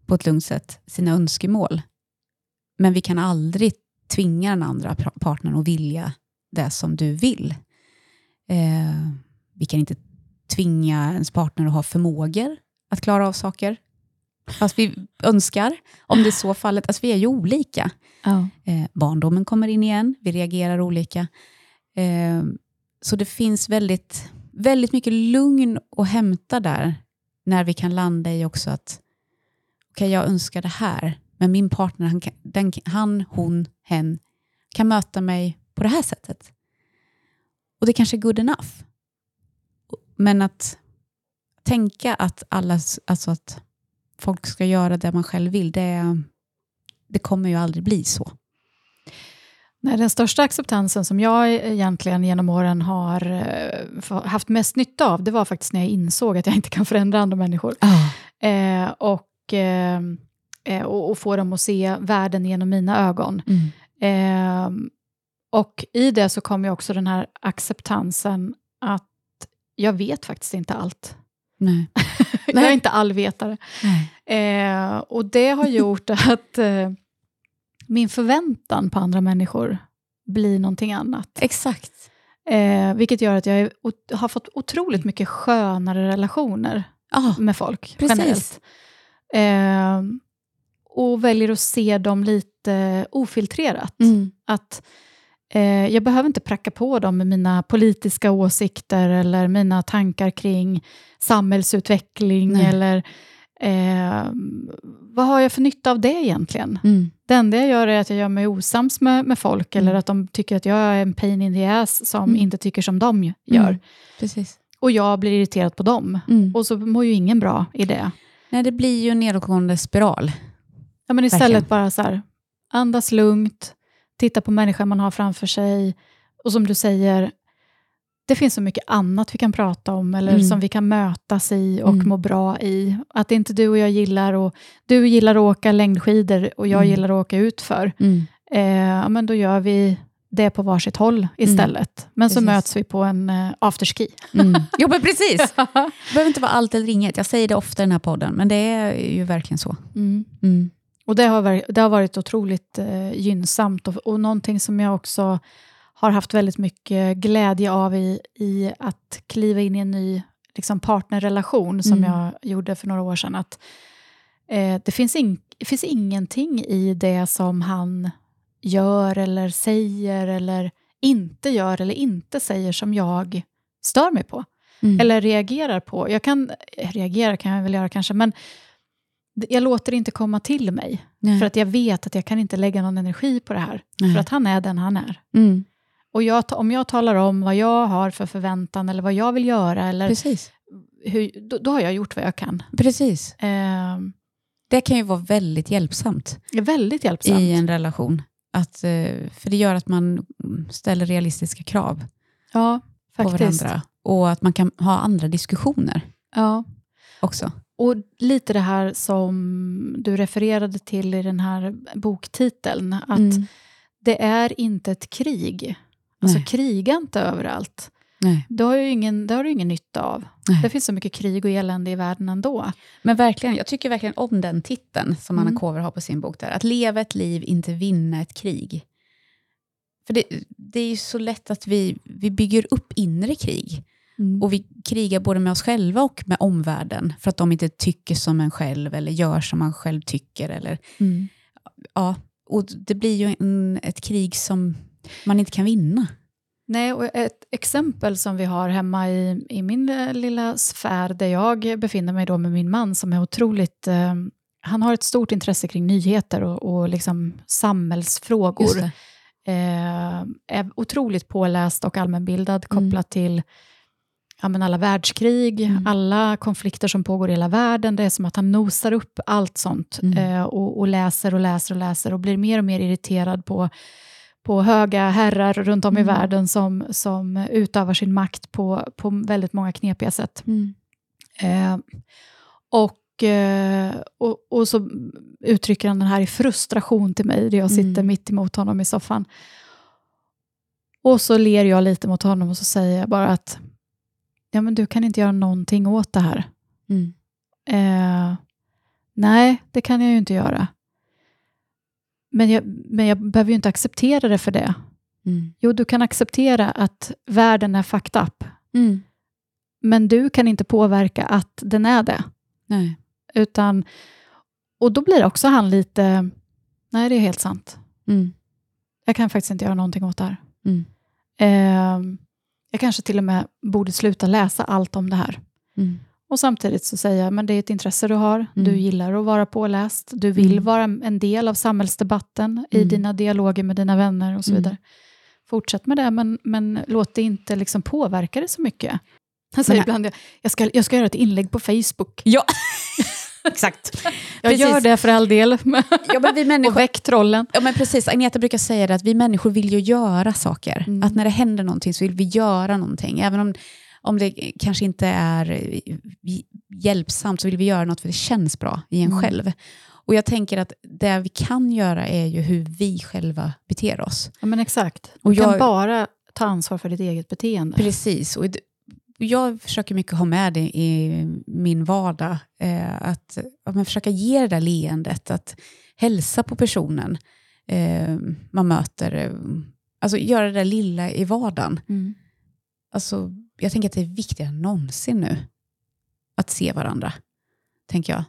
på ett lugnt sätt, sina önskemål. Men vi kan aldrig tvinga den andra partnern att vilja det som du vill. Eh, vi kan inte tvinga ens partner att ha förmågor att klara av saker, fast vi önskar. Om det är så fallet, alltså vi är ju olika. Ja. Eh, barndomen kommer in igen, vi reagerar olika. Eh, så det finns väldigt, väldigt mycket lugn att hämta där, när vi kan landa i också att okej, jag önskar det här, men min partner, han, den, han, hon, hen, kan möta mig på det här sättet. Och det kanske är good enough. Men att tänka att, alla, alltså att folk ska göra det man själv vill, det, det kommer ju aldrig bli så. Nej, den största acceptansen som jag egentligen genom åren har eh, haft mest nytta av, det var faktiskt när jag insåg att jag inte kan förändra andra människor. Eh, och, eh, eh, och, och få dem att se världen genom mina ögon. Mm. Eh, och i det så kom ju också den här acceptansen att jag vet faktiskt inte allt. Nej. [LAUGHS] jag är inte allvetare. Eh, och det har gjort [LAUGHS] att eh, min förväntan på andra människor blir någonting annat. Exakt. Eh, vilket gör att jag är, ot- har fått otroligt mycket skönare relationer Ja, med folk Precis. generellt. Eh, och väljer att se dem lite ofiltrerat. mm. Att jag behöver inte pracka på dem med mina politiska åsikter eller mina tankar kring samhällsutveckling Nej. eller eh, vad har jag för nytta av det egentligen? Mm. Det enda jag gör är att jag gör mig osams med, med folk Mm. eller att de tycker att jag är en pain in the ass som Mm. inte tycker som de gör. Mm. Precis. Och jag blir irriterad på dem. Mm. Och så mår ju ingen bra i det. Nej, det blir ju en nedåtgående spiral. Ja, men istället Verkligen. bara så här, andas lugnt, titta på människan man har framför sig. Och som du säger, det finns så mycket annat vi kan prata om, eller Mm. som vi kan mötas i och Mm. må bra i. Att inte du och jag gillar, och du gillar att åka längdskidor och jag Mm. gillar att åka utför, eh, ja, men då gör vi det på varsitt håll istället. Men så Precis. möts vi på en eh, afterski. Mm. [LAUGHS] Jo, men precis. Det behöver inte vara allt eller inget. Jag säger det ofta i den här podden, men det är ju verkligen så. Mm. Och det har, varit, det har varit otroligt eh, gynnsamt och, och någonting som jag också har haft väldigt mycket glädje av i, i att kliva in i en ny liksom, partnerrelation som Mm. jag gjorde för några år sedan. Att, eh, det, finns in, finns ingenting i det som han gör eller säger eller inte gör eller inte säger som jag stör mig på Mm. eller reagerar på. Jag kan, eh, reagera kan jag väl göra kanske, men jag låter det inte komma till mig. Nej. För att jag vet att jag kan inte lägga någon energi på det här. Nej. För att han är den han är. mm. Och jag, om jag talar om vad jag har för förväntan eller vad jag vill göra, eller Precis. hur, då, då har jag gjort vad jag kan. Precis. Eh, Det kan ju vara väldigt hjälpsamt väldigt hjälpsamt. i en relation. Att, eh, för det gör att man ställer realistiska krav ja, på faktiskt. varandra. Och att man kan ha andra diskussioner Ja. också. Och lite det här som du refererade till i den här boktiteln, att Mm. det är inte ett krig. Alltså Nej. kriga inte överallt. Nej. Det har, ju ingen, det har du ingen nytta av. Nej. Det finns så mycket krig och elände i världen ändå. Men verkligen, jag tycker verkligen om den titeln som Anna Mm. Kåver har på sin bok. där. Att leva ett liv, inte vinna ett krig. För det, det är ju så lätt att vi, vi bygger upp inre krig. Och vi krigar både med oss själva och med omvärlden. För att de inte tycker som en själv eller gör som man själv tycker. Eller, Mm. ja, och det blir ju en, ett krig som man inte kan vinna. Nej, och ett exempel som vi har hemma i, i min eh, lilla sfär där jag befinner mig då med min man som är otroligt... Eh, han har ett stort intresse kring nyheter och, och liksom samhällsfrågor. Eh, är otroligt påläst och allmänbildad Mm. kopplat till ja, men alla världskrig, Mm. alla konflikter som pågår i hela världen. Det är som att han nosar upp allt sånt Mm. eh, och, och läser och läser och läser och blir mer och mer irriterad på, på höga herrar runt om i Mm. världen som, som utövar sin makt på, på väldigt många knepiga sätt. Eh, och, eh, och, och så uttrycker han den här i frustration till mig, där jag sitter Mm. mitt emot honom i soffan. Och så ler jag lite mot honom och så säger jag bara att ja, men du kan inte göra någonting åt det här. Mm. Eh, nej, det kan jag ju inte göra. Men jag, men jag behöver ju inte acceptera det för det. Mm. Jo, du kan acceptera att världen är fucked up, Mm. men du kan inte påverka att den är det. Nej. Utan, och då blir också han lite, nej det är helt sant. Mm. Jag kan faktiskt inte göra någonting åt det här. Eh, jag kanske till och med borde sluta läsa allt om det här. Mm. Och samtidigt så säger jag, men det är ett intresse du har. Mm. Du gillar att vara påläst. Du vill Mm. vara en del av samhällsdebatten i Mm. dina dialoger med dina vänner och så Mm. vidare. Fortsätt med det, men, men låt det inte liksom påverka dig så mycket. Han säger Men- ibland, jag ska, jag ska göra ett inlägg på Facebook. Ja, [LAUGHS] exakt. Jag Precis. gör det för all del. Ja, men vi [LAUGHS] och människor, väck trollen. ja, men precis. Agneta brukar säga det att vi människor vill ju göra saker. Mm. Att när det händer någonting så vill vi göra någonting. Även om, om det kanske inte är eh, hjälpsamt så vill vi göra något för det känns bra i en Mm. själv. Och jag tänker att det vi kan göra är ju hur vi själva beter oss. Ja, men exakt. Du Och kan jag- bara ta ansvar för ditt eget beteende. Precis. Och jag försöker mycket ha med det i min vardag. Eh, att, att man försöka ge det där leendet, att hälsa på personen eh, man möter. Eh, alltså göra det där lilla i vardagen. Mm. Alltså, jag tänker att det är viktigare än någonsin nu att se varandra. Tänker jag.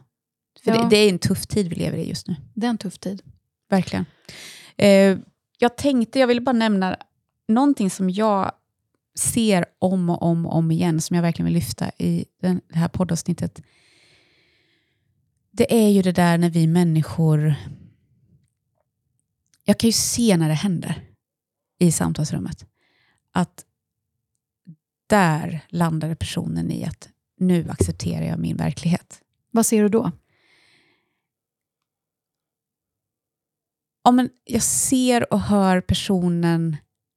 För Ja. det, det är en tuff tid vi lever i just nu. Det är en tuff tid. Verkligen. Eh, jag tänkte, jag ville bara nämna någonting som jag ser om och om och om igen, som jag verkligen vill lyfta i den, det här poddavsnittet. Det är ju det där när vi människor... Jag kan ju se när det händer i samtalsrummet. Att där landade personen i att nu accepterar jag min verklighet. Vad ser du då? Ja, men jag ser och hör personen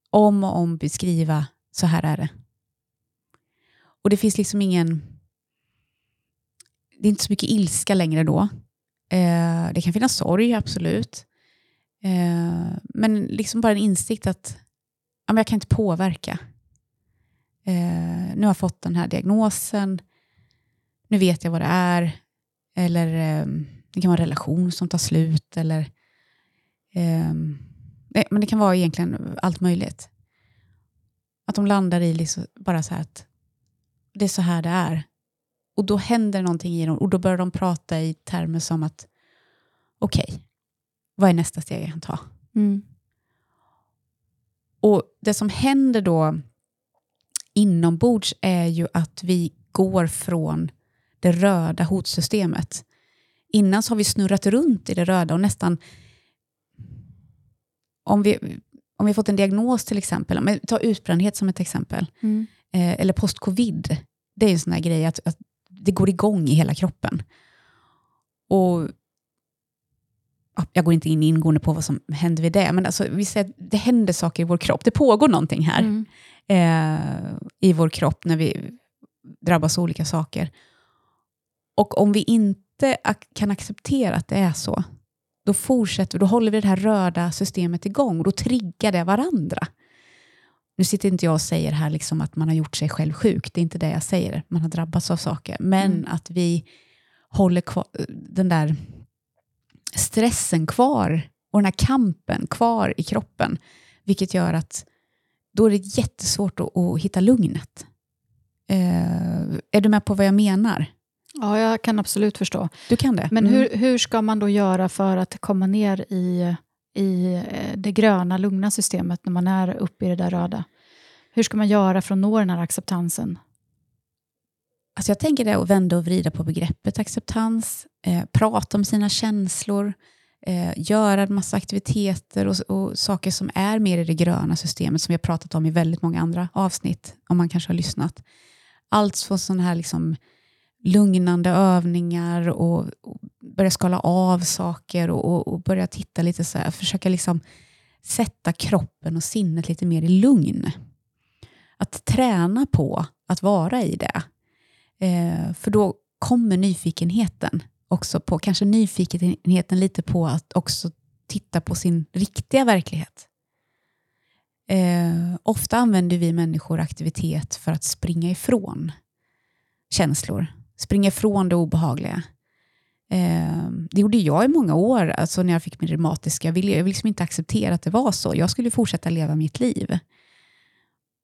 om och om beskriva, så här är det. Och det finns liksom ingen... Det är inte så mycket ilska längre då. Eh, det kan finnas sorg, absolut. Eh, men liksom bara en insikt att ja, men jag kan inte påverka. Eh, nu har jag fått den här diagnosen. Nu vet jag vad det är. Eller eh, det kan vara en relation som tar slut. Eller, eh, men det kan vara egentligen allt möjligt. Att de landar i liksom bara så här att det är så här det är. Och då händer någonting i dem och då börjar de prata i termer som att okej, okay, vad är nästa steg jag kan ta? Mm. Och det som händer då inombords är ju att vi går från det röda hotsystemet. Innan så har vi snurrat runt i det röda och nästan... Om vi, om vi fått en diagnos till exempel, om ta utbrändhet som ett exempel, mm. eh, eller post-covid, det är en sån här grej att, att det går igång i hela kroppen. Och jag går inte in ingående på vad som händer vid det, men alltså, vi säger att det händer saker i vår kropp. Det pågår någonting här mm. eh, i vår kropp när vi drabbas av olika saker. Och om vi inte kan acceptera att det är så, då fortsätter då håller vi det här röda systemet igång och då triggar det varandra. Nu sitter inte jag och säger här liksom att man har gjort sig själv sjuk, det är inte det jag säger, man har drabbats av saker, men mm. att vi håller kvar, den där stressen kvar och den här kampen kvar i kroppen, vilket gör att då är det jättesvårt att, att hitta lugnet. Eh, är du med på vad jag menar? Ja, jag kan absolut förstå. Du kan det? Men mm. hur, hur ska man då göra för att komma ner i, i eh, det gröna, lugna systemet när man är uppe i det där röda? Hur ska man göra för att nå den här acceptansen? Alltså jag tänker det att vända och vrida på begreppet acceptans, eh, prata om sina känslor, eh, göra en massa aktiviteter och, och, saker som är mer i det gröna systemet, som vi har pratat om i väldigt många andra avsnitt, om man kanske har lyssnat. Allt från sådana här liksom lugnande övningar och, och, börja skala av saker och, och, börja titta lite så här, försöka liksom sätta kroppen och sinnet lite mer i lugn. Att träna på att vara i det. Eh, för då kommer nyfikenheten också på, kanske nyfikenheten lite på att också titta på sin riktiga verklighet. Eh, ofta använder vi människor aktivitet för att springa ifrån känslor, springa ifrån det obehagliga. Eh, det gjorde jag i många år, alltså när jag fick min reumatiska. Jag ville, jag ville liksom inte acceptera att det var så. Jag skulle fortsätta leva mitt liv.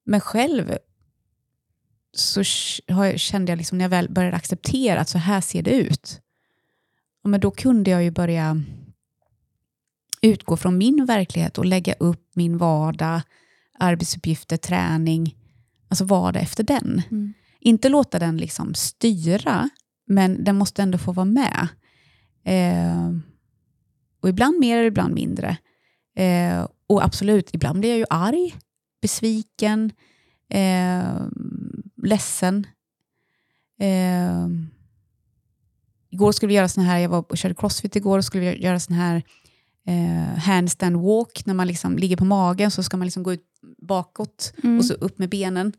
Men själv så kände jag liksom när jag väl började acceptera att så här ser det ut, men då kunde jag ju börja utgå från min verklighet och lägga upp min vardag, arbetsuppgifter, träning, alltså vardag efter den. Mm. Inte låta den liksom styra, men den måste ändå få vara med. Eh, och ibland mer, ibland mindre. Eh, och absolut, ibland blir jag ju arg, besviken, eh, ledsen. Eh, igår skulle vi göra sån här, jag var och körde crossfit igår, och skulle vi göra sån här eh, handstand walk, när man liksom ligger på magen så ska man liksom gå ut bakåt mm. och så upp med benen.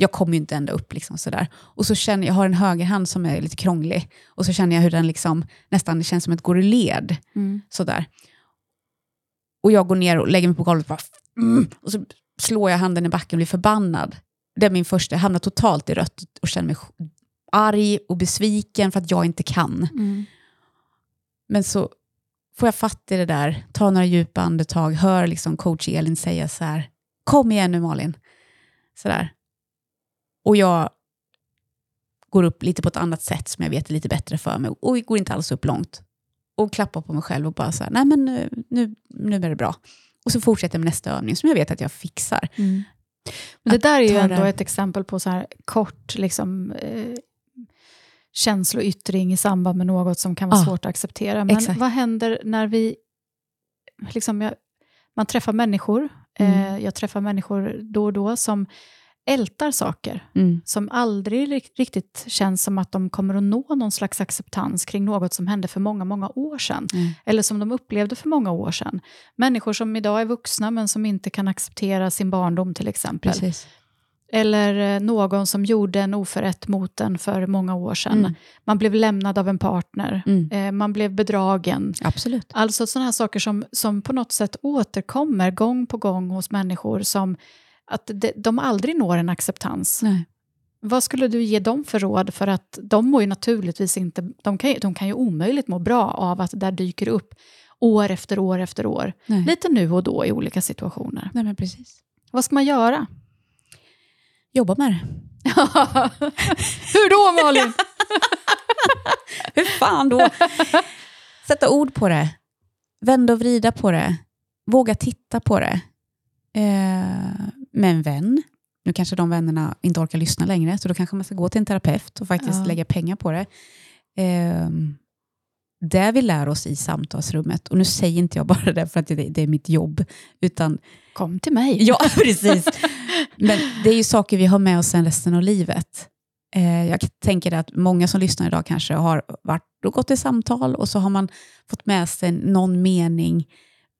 Jag kommer ju inte ända upp. Liksom sådär. Och så känner jag, har en högerhand som är lite krånglig, och så känner jag hur den liksom, nästan känns som att går i led. Mm. Sådär. Och jag går ner och lägger mig på golvet och, bara, mm, och så slår jag handen i backen och blir förbannad. Det är min första, jag hamnar totalt i rött och känner mig arg och besviken för att jag inte kan. Mm. Men så får jag fatt i det där, tar några djupa andetag, hör liksom coach Elin säga så här, kom igen nu Malin. Så där. Och jag går upp lite på ett annat sätt som jag vet är lite bättre för mig och går inte alls upp långt. Och klappar på mig själv och bara så här, nej men nu, nu, nu är det bra. Och så fortsätter jag med nästa övning som jag vet att jag fixar. Mm. Men det där är ju ändå ett exempel på så här kort liksom, eh, känsloyttring i samband med något som kan vara ah, svårt att acceptera. Men exakt. vad händer när vi... Liksom, jag, man träffar människor, mm. eh, jag träffar människor då och då som ältar saker Mm. som aldrig ri- riktigt känns som att de kommer att nå någon slags acceptans kring något som hände för många, många år sedan. Mm. Eller som de upplevde för många år sedan. Människor som idag är vuxna men som inte kan acceptera sin barndom till exempel. Precis. Eller eh, någon som gjorde en oförrätt mot en för många år sedan. Mm. Man blev lämnad av en partner. Mm. Eh, man blev bedragen. Absolut. Alltså sådana här saker som, som på något sätt återkommer gång på gång hos människor som att de, de aldrig når en acceptans. Nej. Vad skulle du ge dem för råd? För att de mår ju naturligtvis inte, de kan, ju- de kan ju omöjligt må bra av att det där dyker upp år efter år efter år. Nej. Lite nu och då i olika situationer. Nej, men precis. Vad ska man göra? Jobba med det. [LAUGHS] Hur då Malin? [LAUGHS] Hur fan då? Sätta ord på det. Vända och vrida på det. Våga titta på det. Eh, med en vän. Nu kanske de vännerna inte orkar lyssna längre, så då kanske man ska gå till en terapeut och faktiskt Ja. lägga pengar på det. Eh, det vi lär oss i samtalsrummet, och nu säger inte jag bara det för att det, det är mitt jobb, utan Kom till mig. Ja, [LAUGHS] precis. Men det är ju saker vi har med oss sen resten av livet. Eh, jag tänker att många som lyssnar idag kanske har varit och gått i samtal och så har man fått med sig någon mening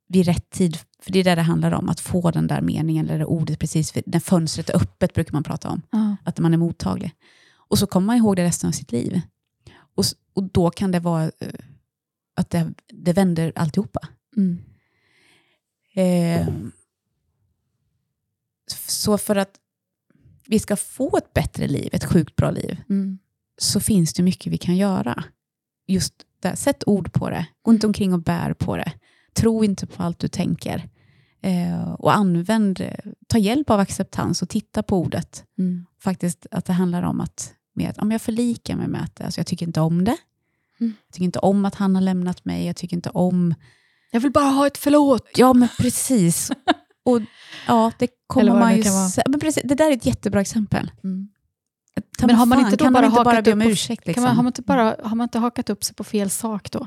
vid rätt tid. För det är det det handlar om, att få den där meningen eller det ordet precis vid- när fönstret är öppet brukar man prata om. Ja. Att man är mottaglig. Och så kommer man ihåg det resten av sitt liv. Och, och då kan det vara eh, att det, det vänder alltihopa. Mm. Eh, så för att vi ska få ett bättre liv, ett sjukt bra liv, Mm. så finns det mycket vi kan göra. Just där, sätt ord på det. Gå inte omkring och bär på det. Tro inte på allt du tänker. Eh, och använd, ta hjälp av acceptans och titta på ordet. Mm. Faktiskt att det handlar om att, med att om jag förlikar mig med det, alltså jag tycker inte om det. Mm. Jag tycker inte om att han har lämnat mig, jag tycker inte om Jag vill bara ha ett förlåt. Ja, men precis. [LAUGHS] Och ja, det kommer det man ju... se- Men precis, det där är ett jättebra exempel. Mm. Men har man inte då bara bara hakat upp ursäkt? Liksom? Kan man, har, man inte bara, har man inte hakat upp sig på fel sak då?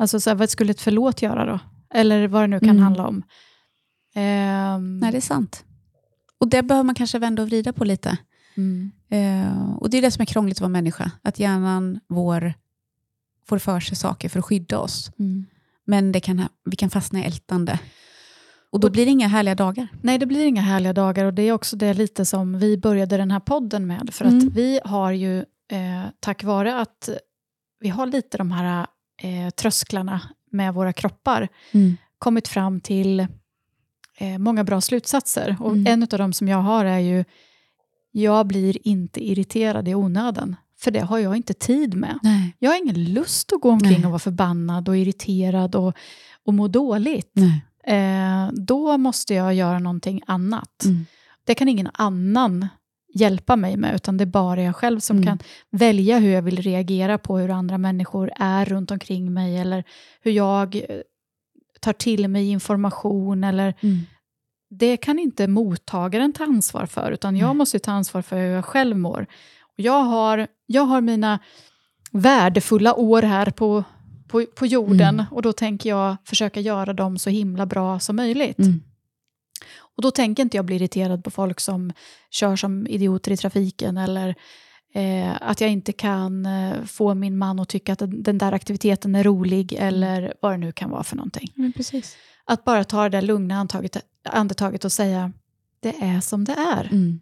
Alltså så här, vad skulle ett förlåt göra då? Eller vad det nu kan Mm. handla om. Ehm, Nej, det är sant. Och det behöver man kanske vända och vrida på lite. mm. Eh, och det är det som är krångligt att vara människa. Att hjärnan vår får för sig saker för att skydda oss. Mm. Men det kan, vi kan fastna i ältande. Och då Och- blir det inga härliga dagar. Nej, det blir inga härliga dagar och det är också det lite som vi började den här podden med. För Mm. att vi har ju, eh, tack vare att vi har lite de här eh, trösklarna med våra kroppar, kommit fram till eh, många bra slutsatser. Och Mm. en av dem som jag har är ju, jag blir inte irriterad i onödan. För det har jag inte tid med. Nej. Jag har ingen lust att gå omkring Nej. och vara förbannad och irriterad och, och må dåligt. Eh, då måste jag göra någonting annat. Mm. Det kan ingen annan hjälpa mig med, utan det är bara jag själv som Mm. kan välja hur jag vill reagera på hur andra människor är runt omkring mig, eller hur jag eh, tar till mig information, eller Mm. det kan inte mottagaren ta ansvar för, utan jag Nej. måste ta ansvar för hur jag själv mår. Jag, har, jag har mina värdefulla år här på, på, på jorden, Mm. och då tänker jag försöka göra dem så himla bra som möjligt. Mm. Och då tänker inte jag bli irriterad på folk som kör som idioter i trafiken eller eh, att jag inte kan eh, få min man att tycka att den, där aktiviteten är rolig eller vad det nu kan vara för någonting. Men precis. Att bara ta det där lugna antaget, andetaget och säga det är som det är. Mm.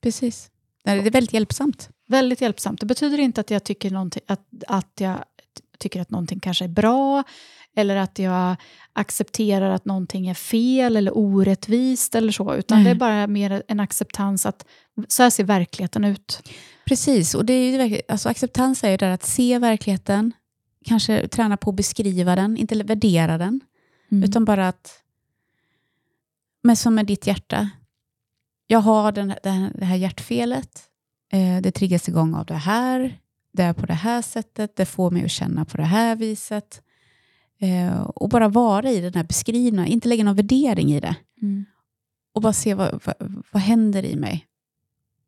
Precis. Nej, Det är väldigt hjälpsamt. Väldigt hjälpsamt. Det betyder inte att jag tycker, att, att jag tycker att någonting kanske är bra eller att jag accepterar att någonting är fel eller orättvist eller så, utan Nej. det är bara mer en acceptans att så här ser verkligheten ut. Precis, och det är ju alltså acceptans är ju där att se verkligheten, kanske träna på att beskriva den, inte värdera den, utan bara att, men som med ditt hjärta, jag har den, det, här, det här hjärtfelet, eh, det triggas igång av det här, det är på det här sättet, det får mig att känna på det här viset. Eh, och bara vara i den här beskrivna, inte lägga någon värdering i det. Mm. och bara se vad, vad, vad händer i mig.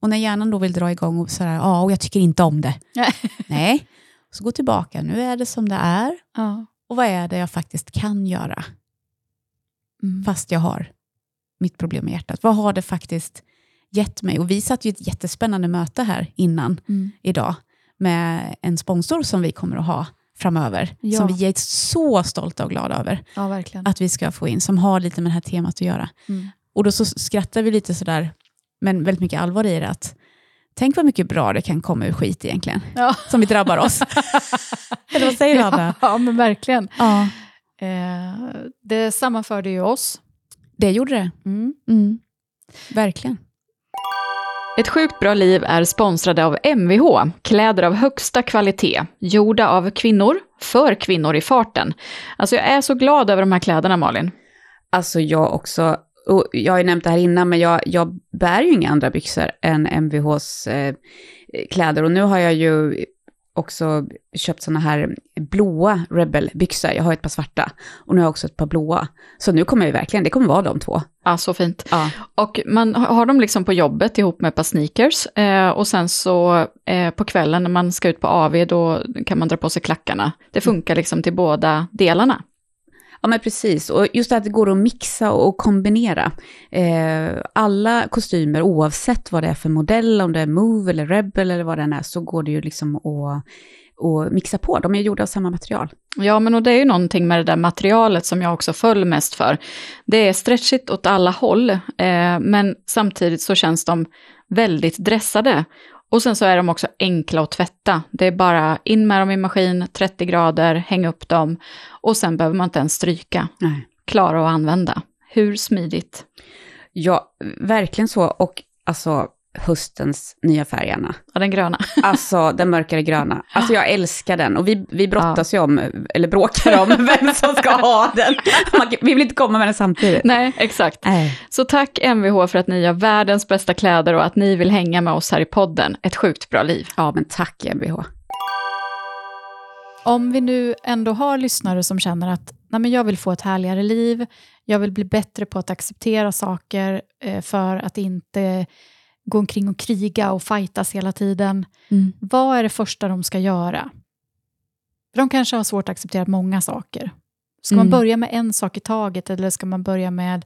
Och när hjärnan då vill dra igång och sådär, ja, och jag tycker inte om det. [LAUGHS] Nej, så gå tillbaka, nu är det som det är. Ja. Och vad är det jag faktiskt kan göra, Mm. fast jag har mitt problem med hjärtat? Vad har det faktiskt gett mig. Och vi satt ju ett jättespännande möte här innan Mm. idag med en sponsor som vi kommer att ha framöver. Ja. Som vi är så stolta och glada över Ja, att vi ska få in, som har lite med det här temat att göra. Mm. Och då så skrattar vi lite sådär, men väldigt mycket allvar i det. Att, tänk vad mycket bra det kan komma ur skit egentligen, Ja. som vi drabbar oss. [LAUGHS] Eller vad säger du, Anna? Ja, men verkligen. Ja, Eh, det sammanförde ju oss. det gjorde det. Mm. Mm. Verkligen. Ett sjukt bra liv är sponsrade av Mvh, kläder av högsta kvalitet, gjorda av kvinnor, för kvinnor i farten. Alltså jag är så glad över de här kläderna Malin. Alltså jag också, och jag har ju nämnt det här innan, men jag, jag bär ju inga andra byxor än MVHs eh, kläder. Och nu har jag ju också köpt såna här blåa Rebel-byxor. Jag har ett par svarta och nu har jag också ett par blåa. Så nu kommer jag verkligen, det kommer vara de två. Ja, så fint. Ja. Och man har dem liksom på jobbet ihop med ett par sneakers. Eh, och sen så eh, på kvällen när man ska ut på AV då kan man dra på sig klackarna. Det funkar liksom till båda delarna. Ja men precis, och just det att det går att mixa och kombinera. Eh, alla kostymer, oavsett vad det är för modell, om det är Move eller Rebel eller vad den är, så går det ju liksom att, och mixa på. De är gjorda av samma material. Ja, men och det är ju någonting med det där materialet som jag också föll mest för. Det är stretchigt åt alla håll, eh, men samtidigt så känns de väldigt dressade. Och sen så är de också enkla att tvätta. Det är bara in med dem i maskin, 30 grader, häng upp dem och sen behöver man inte ens stryka. Nej. Klara att använda. Hur smidigt? Ja, verkligen så. Och alltså höstens nya färg, Anna. Ja, den gröna. [LAUGHS] Alltså den mörkare gröna. Alltså jag älskar den. Och vi, vi brottas ju om, eller bråkar om, [LAUGHS] vem som ska ha den. Man, vi vill inte komma med den samtidigt. Nej, exakt. Nej. Så tack Mvh för att ni gör världens bästa kläder och att ni vill hänga med oss här i podden. Ett sjukt bra liv. Ja, men tack MBH. Om vi nu ändå har lyssnare som känner att Nej, men jag vill få ett härligare liv, jag vill bli bättre på att acceptera saker eh, för att inte gå omkring och kriga och fightas hela tiden. Mm. Vad är det första de ska göra? För de kanske har svårt att acceptera många saker. Ska man Mm. börja med en sak i taget eller ska man börja med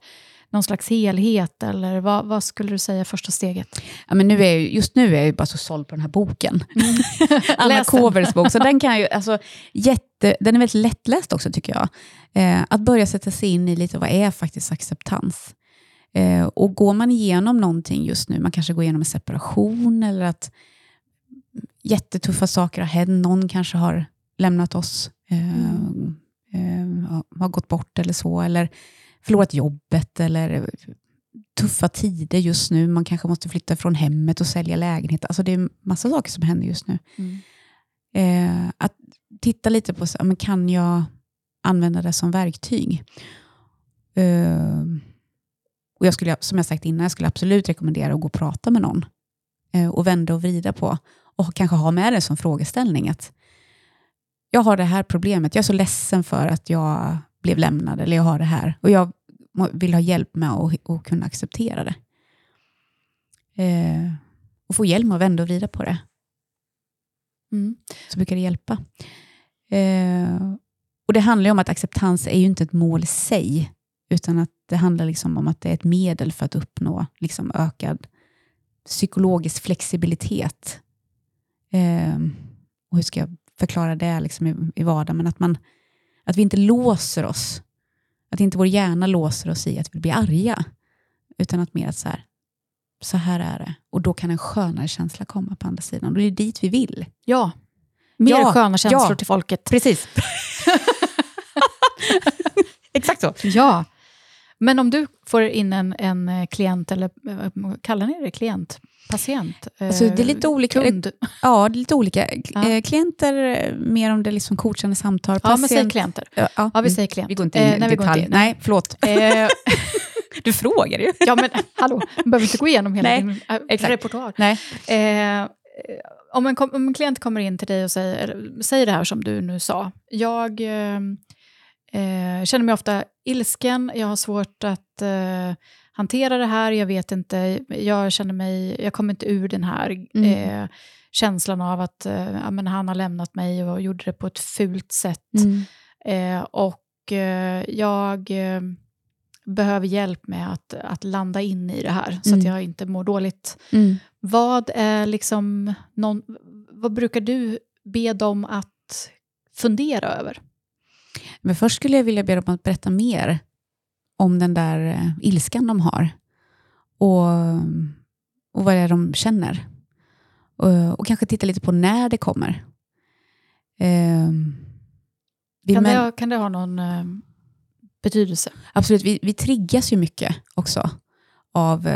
någon slags helhet? Eller vad, vad skulle du säga är första steget? Ja, men nu är jag, ju- just nu är jag bara så såld på den här boken. [LAUGHS] Anna Läs den. Kåvers bok. Så den, kan ju, alltså, jätte, den är väldigt lättläst också tycker jag. Eh, att börja sätta sig in i lite vad är faktiskt acceptans. Eh, och går man igenom någonting just nu, man kanske går igenom en separation eller att jättetuffa saker har hänt, någon kanske har lämnat oss, eh, eh, har gått bort eller så, eller förlorat jobbet eller tuffa tider just nu. Man kanske måste flytta från hemmet och sälja lägenhet. Alltså det är massa saker som händer just nu. Eh, att titta lite på, men kan jag använda det som verktyg? Eh, och jag skulle, som jag sagt innan, jag skulle absolut rekommendera att gå och prata med någon. Eh, och vända och vrida på. Och kanske ha med det som frågeställning. att Jag har det här problemet, jag är så ledsen för att jag blev lämnad, eller jag har det här. Och jag vill ha hjälp med att kunna acceptera det. Eh, och få hjälp med att vända och vrida på det Mm. så brukar det hjälpa. Eh, och Det handlar ju om att acceptans är ju inte ett mål i sig, utan att det handlar liksom om att det är ett medel för att uppnå liksom ökad psykologisk flexibilitet. Eh, och hur ska jag förklara det liksom i, i vardagen? Men att, man, att vi inte låser oss. Att inte vår hjärna låser oss i att vi blir arga, utan att mer att så här, så här är det. Och då kan en skönare känsla komma på andra sidan. Och det är dit vi vill. Ja, mer Ja, sköna känslor ja. till folket. Precis. [LAUGHS] [LAUGHS] Exakt så. Ja, men om du får in en, en eh, klient, eller eh, kallar ni det klient? Patient? eh, Alltså, det är lite olika. Kund? Ja, det är lite olika. Ja. Eh, Klienter, eh, mer om det är liksom coachande samtal. Ja, men säg Patient- klienter. Ja, ja. Ja, vi säger klient. Vi går inte in Eh, i nej, detalj. in. Nej, förlåt. Eh, [LAUGHS] Du frågar ju. ja, men hallå, du behöver inte gå igenom hela Nej, din äh, exakt. repertoar. Nej. Eh, om, en, om en klient kommer in till dig och säger, säger det här som du nu sa. Jag eh, eh, känner mig ofta ilsken, jag har svårt att eh, hantera det här, jag vet inte, jag känner mig, jag kommer inte ur den här Mm. eh, känslan av att eh, ja, men han har lämnat mig och gjorde det på ett fult sätt. Mm. Eh, och eh, jag, eh, behöver hjälp med att, att landa in i det här, så Mm. att jag inte mår dåligt. Mm. Vad är liksom någon, vad brukar du be dem att fundera över? Men först skulle jag vilja be dem att berätta mer om den där eh, ilskan de har. Och, och vad det är de känner. Och, och kanske titta lite på när det kommer. Eh, Kan, det, kan det ha någon eh, betydelse? Absolut, vi, vi triggas ju mycket också av...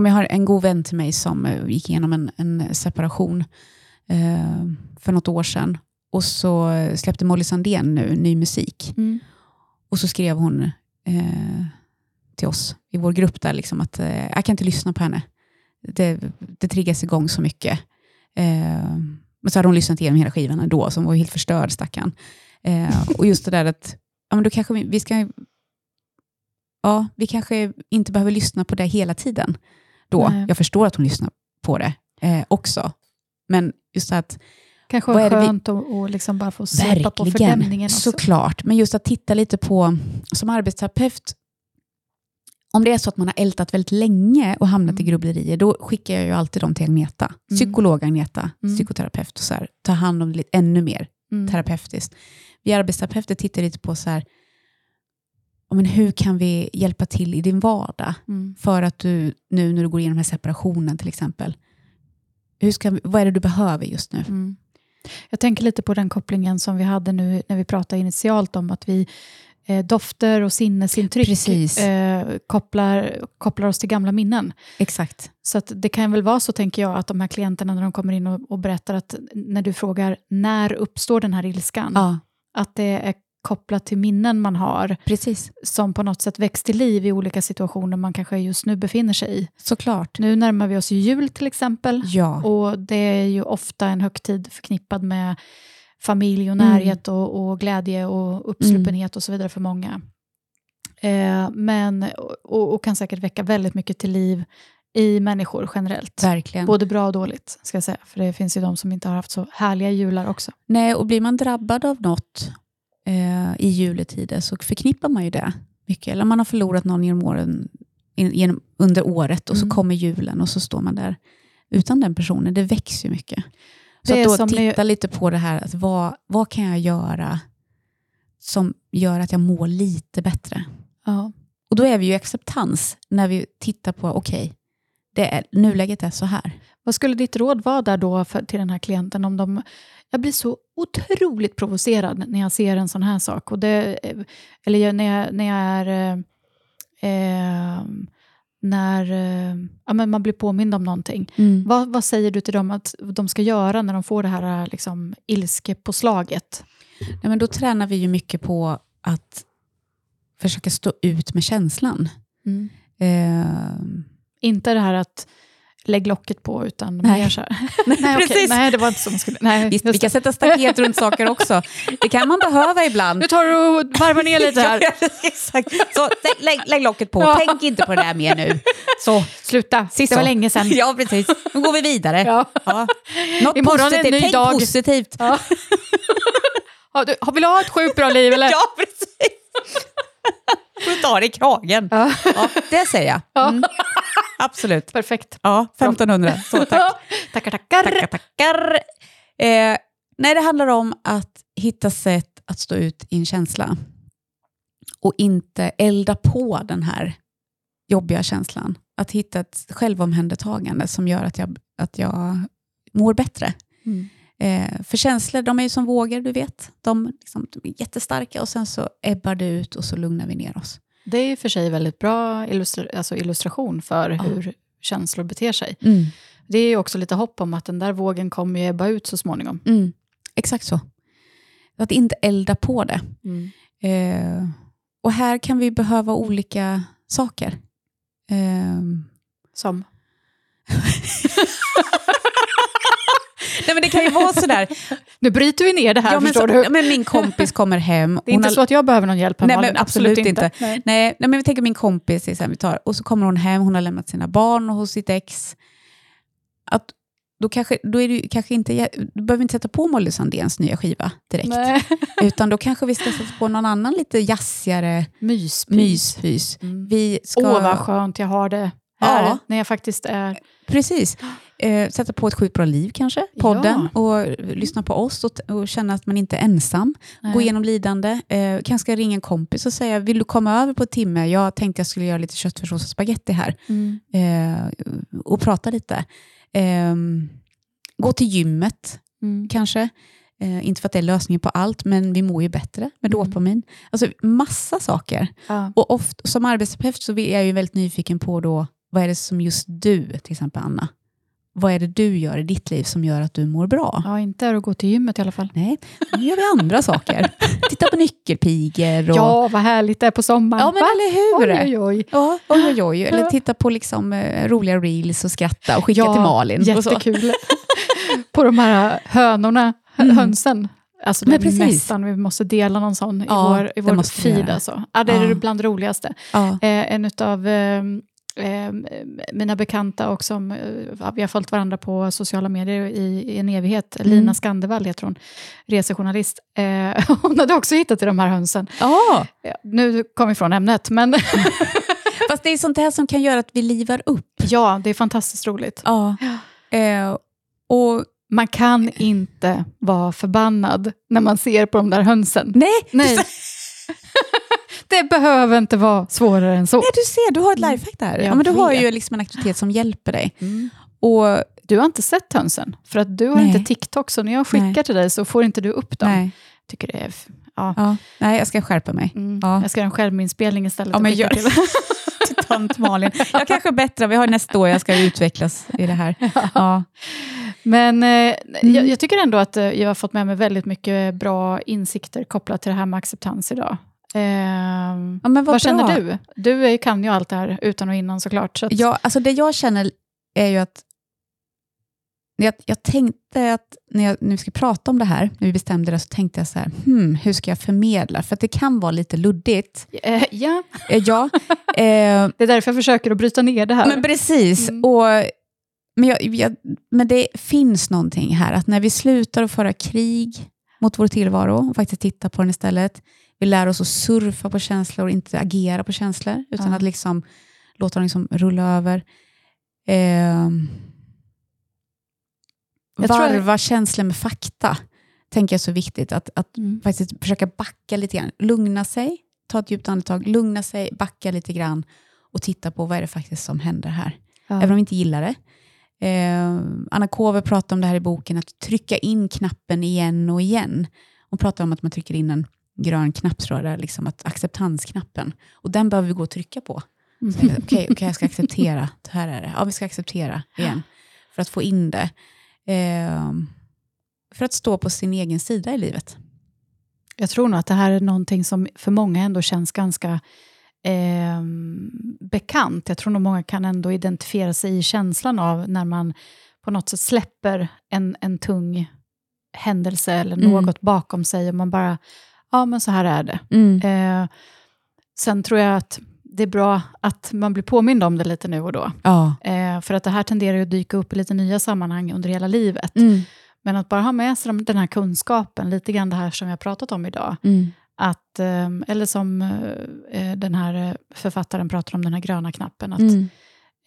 men jag har en god vän till mig som eh, gick igenom en, en separation eh, för något år sedan. Och så släppte Molly Sandén nu ny musik. Och så skrev hon eh, till oss i vår grupp där liksom att eh, jag kan inte lyssna på henne. Det, det triggas igång så mycket. Eh, men så hade hon lyssnat igenom hela skivan ändå, så hon var helt förstörd stackarn. Eh, och just det där att, ja men då kanske vi, vi ska, ja vi kanske inte behöver lyssna på det hela tiden. Då. Nej. Jag förstår att hon lyssnar på det eh, också. Men just att Kanske Vad är skönt att liksom bara få släppa på fördämningen också. såklart. Men just att titta lite på, som arbetsterapeut, om det är så att man har ältat väldigt länge och hamnat i Mm. grubblerier, då skickar jag ju alltid dem till Agneta. Mm. Psykolog Agneta, Mm. psykoterapeut. Och så här, ta hand om det lite, ännu mer Mm. terapeutiskt. Vi arbetsterapeuter tittar lite på så här, men hur kan vi hjälpa till i din vardag? Mm. För att du, nu när du går igenom den här separationen till exempel, hur ska, vi- vad är det du behöver just nu? Mm. Jag tänker lite på den kopplingen som vi hade nu när vi pratade initialt om att vi eh, dofter och sinnesintryck eh, kopplar, kopplar oss till gamla minnen. Exakt. Så det kan väl vara så, tänker jag, att de här klienterna när de kommer in och, och berättar att när du frågar när uppstår den här ilskan, Ja, att det är kopplat till minnen man har precis. som på något sätt väcks till liv i olika situationer man kanske just nu befinner sig i. Såklart. Nu närmar vi oss ju jul till exempel. Ja. Och det är ju ofta en högtid förknippad med familj och Mm. närhet och, och glädje och uppsluppenhet och så vidare för många. Eh, men, och, och kan säkert väcka väldigt mycket till liv i människor generellt. Verkligen. Både bra och dåligt, ska jag säga. För det finns ju de som inte har haft så härliga jular också. Nej, och blir man drabbad av något eh, i juletider så förknippar man ju det mycket. Eller man har förlorat någon genom åren, genom, under året och så Mm. kommer julen och så står man där utan den personen. Det växer ju mycket. Så Det att då som ni- titta lite på det här, att vad, vad kan jag göra som gör att jag mår lite bättre? Ja. Och då är vi ju acceptans när vi tittar på, okej, det är, nuläget är så här. Vad skulle ditt råd vara där då för, till den här klienten? Om de, jag blir så otroligt provocerad när jag ser en sån här sak. Och det, eller jag- när jag, när jag är... Eh, eh, när eh, ja, men man blir påmind om någonting. Vad, vad säger du till dem att de ska göra när de får det här liksom, ilskepåslaget? Nej, men då tränar vi ju mycket på att försöka stå ut med känslan. Eh, Inte det här att lägg locket på, utan Nej. mer så här. [LAUGHS] [LAUGHS] nej, okej, precis. nej, det var inte så man skulle... Nej, visst, vi kan sätta staket runt saker också. Det kan man behöva ibland. Nu tar du och varvar ner lite här. [LAUGHS] Ja, Exakt. Så lägg, lägg, locket på, Ja. tänk inte på det där mer nu. Så, Sluta, Sist det var så. länge sedan. ja precis. Nu går vi vidare. Ja. Ja. Något Imorgon är en positivt, ny tänk dag. positivt. Ja. Har du, vill du ha ett sjukt bra liv eller? Ja, precis. Får du ta det i kragen. Ja. Ja, det säger jag. Ja. Mm. Absolut. Perfekt. Ja, 1500. Så, tack. tackar, tackar. Tackar, tackar. Eh, nej, det handlar om att hitta sätt att stå ut i en känsla. Och inte elda på den här jobbiga känslan. Att hitta ett självomhändertagande som gör att jag, att jag mår bättre. Mm. Eh, för känslor, de är ju som vågor, du vet. De, liksom, de är jättestarka och sen så ebbar det ut och så lugnar vi ner oss. Det är och för sig väldigt bra illustra alltså illustration för Ja. hur känslor beter sig. Det är ju också lite hopp om att den där vågen kommer ju ebba ut så småningom. Mm. Exakt så. Att inte elda på det. Mm. Eh, och här kan vi behöva olika saker. Eh, Som? [LAUGHS] nej men det kan ju vara sådär. [LAUGHS] Nu bryter vi ner det här, ja, men, förstår så, du. men min kompis kommer hem. Det är inte har- så att jag behöver någon hjälp här, Nej, men absolut inte. Nej. Nej, nej, men vi tänker min kompis, till exempel, vi tar, och så kommer hon hem, hon har lämnat sina barn hos sitt ex. Att då, kanske, då är det kanske inte, då behöver inte sätta på Molly Sandéns nya skiva direkt. Nej. [LAUGHS] Utan då kanske vi ska sätta på någon annan lite jazzigare Myspys. myspys. Mm. Vi ska, Åh, vad skönt jag har det här, Ja. när jag faktiskt är... Precis. Eh, sätta på ett sjukt bra liv kanske, podden, och lyssna på oss och, och känna att man inte är ensam. Gå Nej. igenom lidande. Eh, kanske ringa en kompis och säga, vill du komma över på en timme? Jag tänkte jag skulle göra lite köttfärssås och spagetti här. Mm. Eh, och prata lite. Ehm, gå till gymmet Mm. kanske. Eh, inte för att det är lösningen på allt, men vi mår ju bättre med Mm. dopamin. Alltså massa saker. Ja. Och ofta, som arbetsterapeut så är jag ju väldigt nyfiken på då, vad är det som just du, till exempel Anna, vad är det du gör i ditt liv som gör att du mår bra? ja, inte är att gå till gymmet i alla fall. Nej, nu gör vi andra saker. [LAUGHS] Titta på nyckelpigor och... Ja, vad härligt det är på sommaren. ja men Va? eller hur? Oj, oj, oj. Ja, oj, oj, oj. Eller titta på liksom, eh, roliga reels och skratta och skicka Ja, till Malin. Jättekul. [LAUGHS] på de här hönorna, hö- Mm. hönsen. Alltså det är nästan, vi måste dela någon sån i Ja, vår, i vår måste vi feed. Alltså. Ja, det är Ja. bland det roligaste. Ja. Eh, en av eh, eh, mina bekanta och som eh, vi har följt varandra på sociala medier i, i en evighet, Mm. Lina Skandevall heter hon, resejournalist. Eh, [LAUGHS] hon hade också hittat till de här hönsen. Ja, nu kom vi från ämnet, men [LAUGHS] fast det är sånt här som kan göra att vi livar upp. ja, det är fantastiskt roligt. Ja. Eh, och Man kan inte vara förbannad när man ser på de där hönsen. nej, Nej. [LAUGHS] det behöver inte vara svårare än så. nej, du ser, du har ett lifehack där. Ja, men du har ju liksom en aktivitet som hjälper dig. Mm. Och, Du har inte sett hönsen, för att du har Nej. inte TikTok, så när jag skickar Nej. till dig så får inte du upp dem. nej, Tycker det är, ja. ja, nej, jag ska skärpa mig. Mm. Ja. Jag ska göra en skärminspelning istället. Ja, men gör till. [LAUGHS] Till tant Malin. Jag kanske är bättre, vi har nästa år jag ska utvecklas i det här. [LAUGHS] Ja. Men eh, Mm. jag, jag tycker ändå att eh, jag har fått med mig väldigt mycket bra insikter kopplat till det här med acceptans idag. Eh, Ja, vad, vad känner du? Du är- kan ju allt det här utan och innan såklart. Så att, Ja, alltså det jag känner är ju att jag, jag tänkte att när jag nu ska prata om det här, när vi bestämde det, så tänkte jag så här, hmm, hur ska jag förmedla? För att det kan vara lite luddigt. eh, ja, Eh, ja, [LAUGHS] det är därför jag försöker att bryta ner det här. men precis. Mm. Och, men, jag, jag, men det finns någonting här, att när vi slutar att föra krig mot vår tillvaro och faktiskt titta på den istället, vi lär oss att surfa på känslor och inte agera på känslor, utan Ja. att liksom låta dem liksom rulla över. Jag tror- varva känslor med fakta, tänker jag är så viktigt. Att, att Mm. faktiskt försöka backa lite grann. Lugna sig, ta ett djupt andetag, lugna sig, backa lite grann och titta på vad är det faktiskt som händer här. Ja. Även om vi inte gillar det. Eh, Anna Kåve pratar om det här i boken, att trycka in knappen igen och igen. Hon pratar om att man trycker in en grön knapp, tror jag, liksom att acceptansknappen. Och den behöver vi gå och trycka på. Mm. Okej, okej, jag ska acceptera. Det här är det. Ja, vi ska acceptera igen. För att få in det. Eh, för att stå på sin egen sida i livet. Jag tror nog att det här är någonting som för många ändå känns ganska eh, bekant. Jag tror nog många kan ändå identifiera sig i känslan av när man på något sätt släpper en, en tung händelse eller Mm. något bakom sig och man bara, ja men så här är det. Eh, sen tror jag att det är bra att man blir påmind om det lite nu och då. Ja. Eh, för att det här tenderar ju att dyka upp i lite nya sammanhang under hela livet. Mm. Men att bara ha med sig de- den här kunskapen, lite grann det här som vi har pratat om idag, Mm. Att, eh, eller som eh, den här eh, författaren pratar om, den här gröna knappen, att Mm.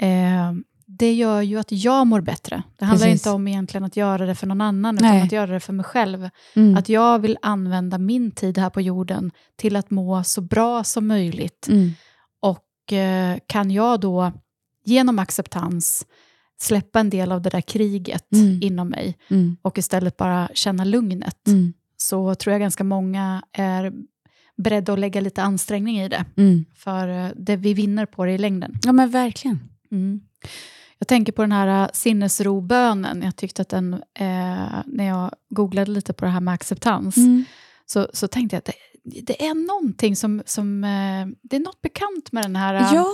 eh, det gör ju att jag mår bättre. Det handlar Precis. inte om egentligen att göra det för någon annan, utan Nej. att göra det för mig själv. Mm. Att jag vill använda min tid här på jorden till att må så bra som möjligt. Mm. Och eh, kan jag då genom acceptans släppa en del av det där kriget Mm. inom mig Mm. och istället bara känna lugnet, Mm. Så tror jag ganska många är beredda att lägga lite ansträngning i det. Mm. För eh, det vi vinner på det i längden. Ja, men verkligen. Mm. Jag tänker på den här eh, sinnesrobönen. Jag tyckte att den, eh, när jag googlade lite på det här med acceptans, Mm. Så, så tänkte jag att det, det är någonting som, som eh, det är något bekant med den här. eh, Ja.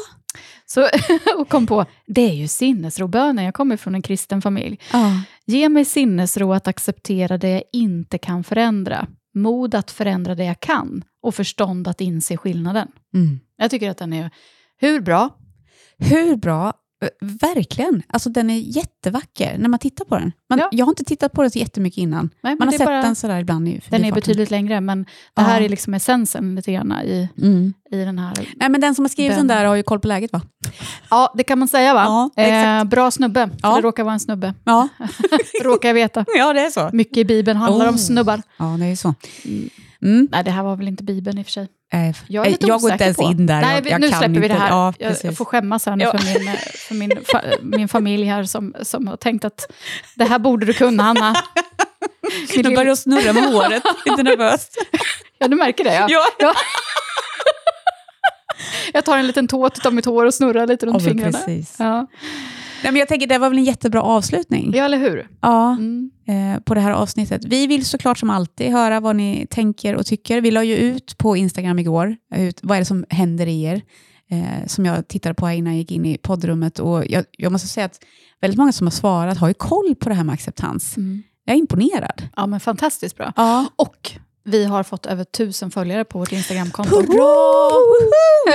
Så, [LAUGHS] och kom på, det är ju sinnesrobönen. Jag kommer från en kristen familj. ja. Ge mig sinnesro att acceptera det jag inte kan förändra. Mod att förändra det jag kan. Och förstånd att inse skillnaden. Mm. Jag tycker att den är hur bra? Hur bra? Eh, Verkligen. Alltså den är jättevacker när man tittar på den. Man, Ja. Jag har inte tittat på den så jättemycket innan. Nej, Man har sett bara- den sådär ibland i Den är betydligt längre, men det här Ja. är liksom essensen lite grann i, Mm. i den här. Nej, men den som har skrivit den, Den- där har ju koll på läget va? Ja, det kan man säga va? Ja, eh, bra snubbe, Ja. det råkar vara en snubbe. Ja, [LAUGHS] [LAUGHS] råkar jag veta. ja det är så. Mycket i Bibeln handlar om Oh. snubbar. Ja, det är så. Mm. Nej, det här var väl inte Bibeln i och för sig. Eh, Jag är lite jag går inte ens på. in där. Nej, jag, nu släpper vi inte. det här. Ja, jag får skämmas här nu Ja. för, min, för min, fa, [LAUGHS] min familj här som, som har tänkt att det här borde du kunna, Hanna. Min [LAUGHS] Nu börjar jag snurra med håret. [LAUGHS] Lite nervöst. Ja, du märker det. Ja. Ja. Ja. Jag tar en liten tåt av mitt hår och snurrar lite runt Ja, fingrarna. precis. Ja. Nej, men jag tänker, det var väl en jättebra avslutning? ja, eller hur? Ja, Mm. eh, på det här avsnittet. Vi vill såklart som alltid höra vad ni tänker och tycker. Vi la ju ut på Instagram igår, ut, vad är det som händer i er? Eh, som jag tittade på innan jag gick in i poddrummet. Och jag, jag måste säga att väldigt många som har svarat har ju koll på det här med acceptans. Mm. Jag är imponerad. Ja, men fantastiskt bra. Ja. Och vi har fått över tusen följare på vårt Instagramkonto.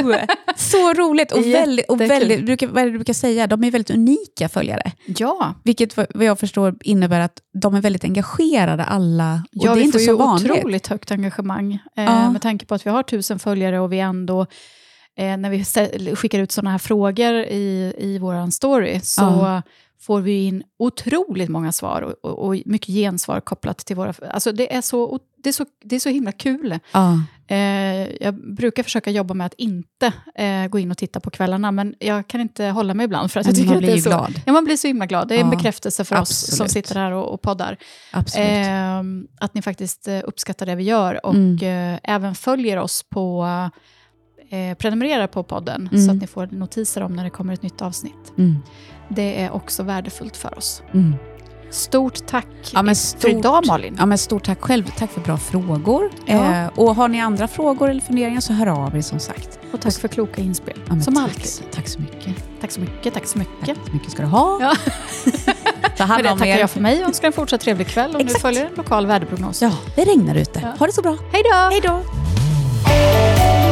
Hurra! Så roligt! Och, väldigt, och väldigt, brukar, vad är det du brukar säga? De är väldigt unika följare. Ja, Vilket vad jag förstår innebär att de är väldigt engagerade alla. Och ja det är vi inte får så ju vanligt. otroligt högt engagemang. Eh, Ja. Med tanke på att vi har tusen följare och vi ändå, eh, när vi skickar ut sådana här frågor i, i vår story, så Ja. Får vi in otroligt många svar och, och, och mycket gensvar kopplat till våra... Alltså det är så, det är så, det är så himla kul. Ja. Eh, jag brukar försöka jobba med att inte eh, gå in och titta på kvällarna, men jag kan inte hålla mig ibland för att jag Men tycker man att det blir är så... glad. Ja, man blir så himla glad. Det är en Ja, bekräftelse för oss som absolut. sitter här och, och poddar. Absolut. Eh, att ni faktiskt eh, uppskattar det vi gör och Mm. eh, även följer oss på, eh, prenumererar på podden Mm. så att ni får notiser om när det kommer ett nytt avsnitt. Mm. Det är också värdefullt för oss. Mm. Stort tack Ja, men för stort, idag Malin. ja, men stort tack själv. Tack för bra frågor. Ja. Eh, och har ni andra frågor eller funderingar så hör av er som sagt. Och tack för kloka inspel. Ja, som tack, alltid. Tack så mycket. Tack så mycket, tack så mycket. Tack så mycket ska du ha. Ja. [LAUGHS] Ta hand det om tackar er. jag för mig och önskar en fortsatt trevlig kväll du Exakt. följer en lokal väderprognos. Ja, det regnar ute. Ja. Ha det så bra. Hej då! Hej då!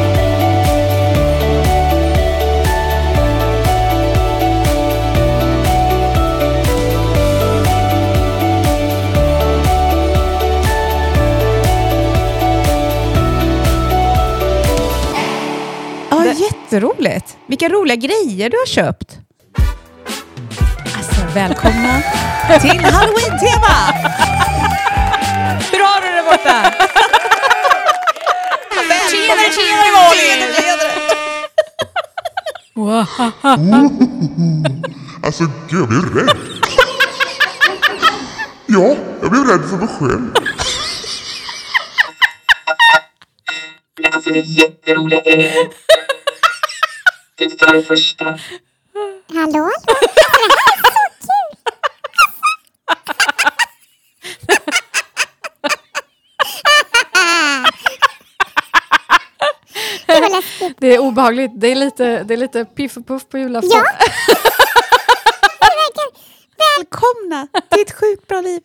Jätteroligt. Vilka roliga grejer du har köpt. Alltså, välkomna till Halloween-tema! Hur har du det borta? Tjenare, tjenare Malin! Alltså gud, jag blev rädd. Ja, jag blev rädd för mig själv. Alltså det är jätteroliga grejer. Det var det första. Hallå? [LAUGHS] Det är obehagligt. Det är lite, det är lite piff och puff på julafton. Ja. [LAUGHS] Välkomna till ett sjukt bra liv.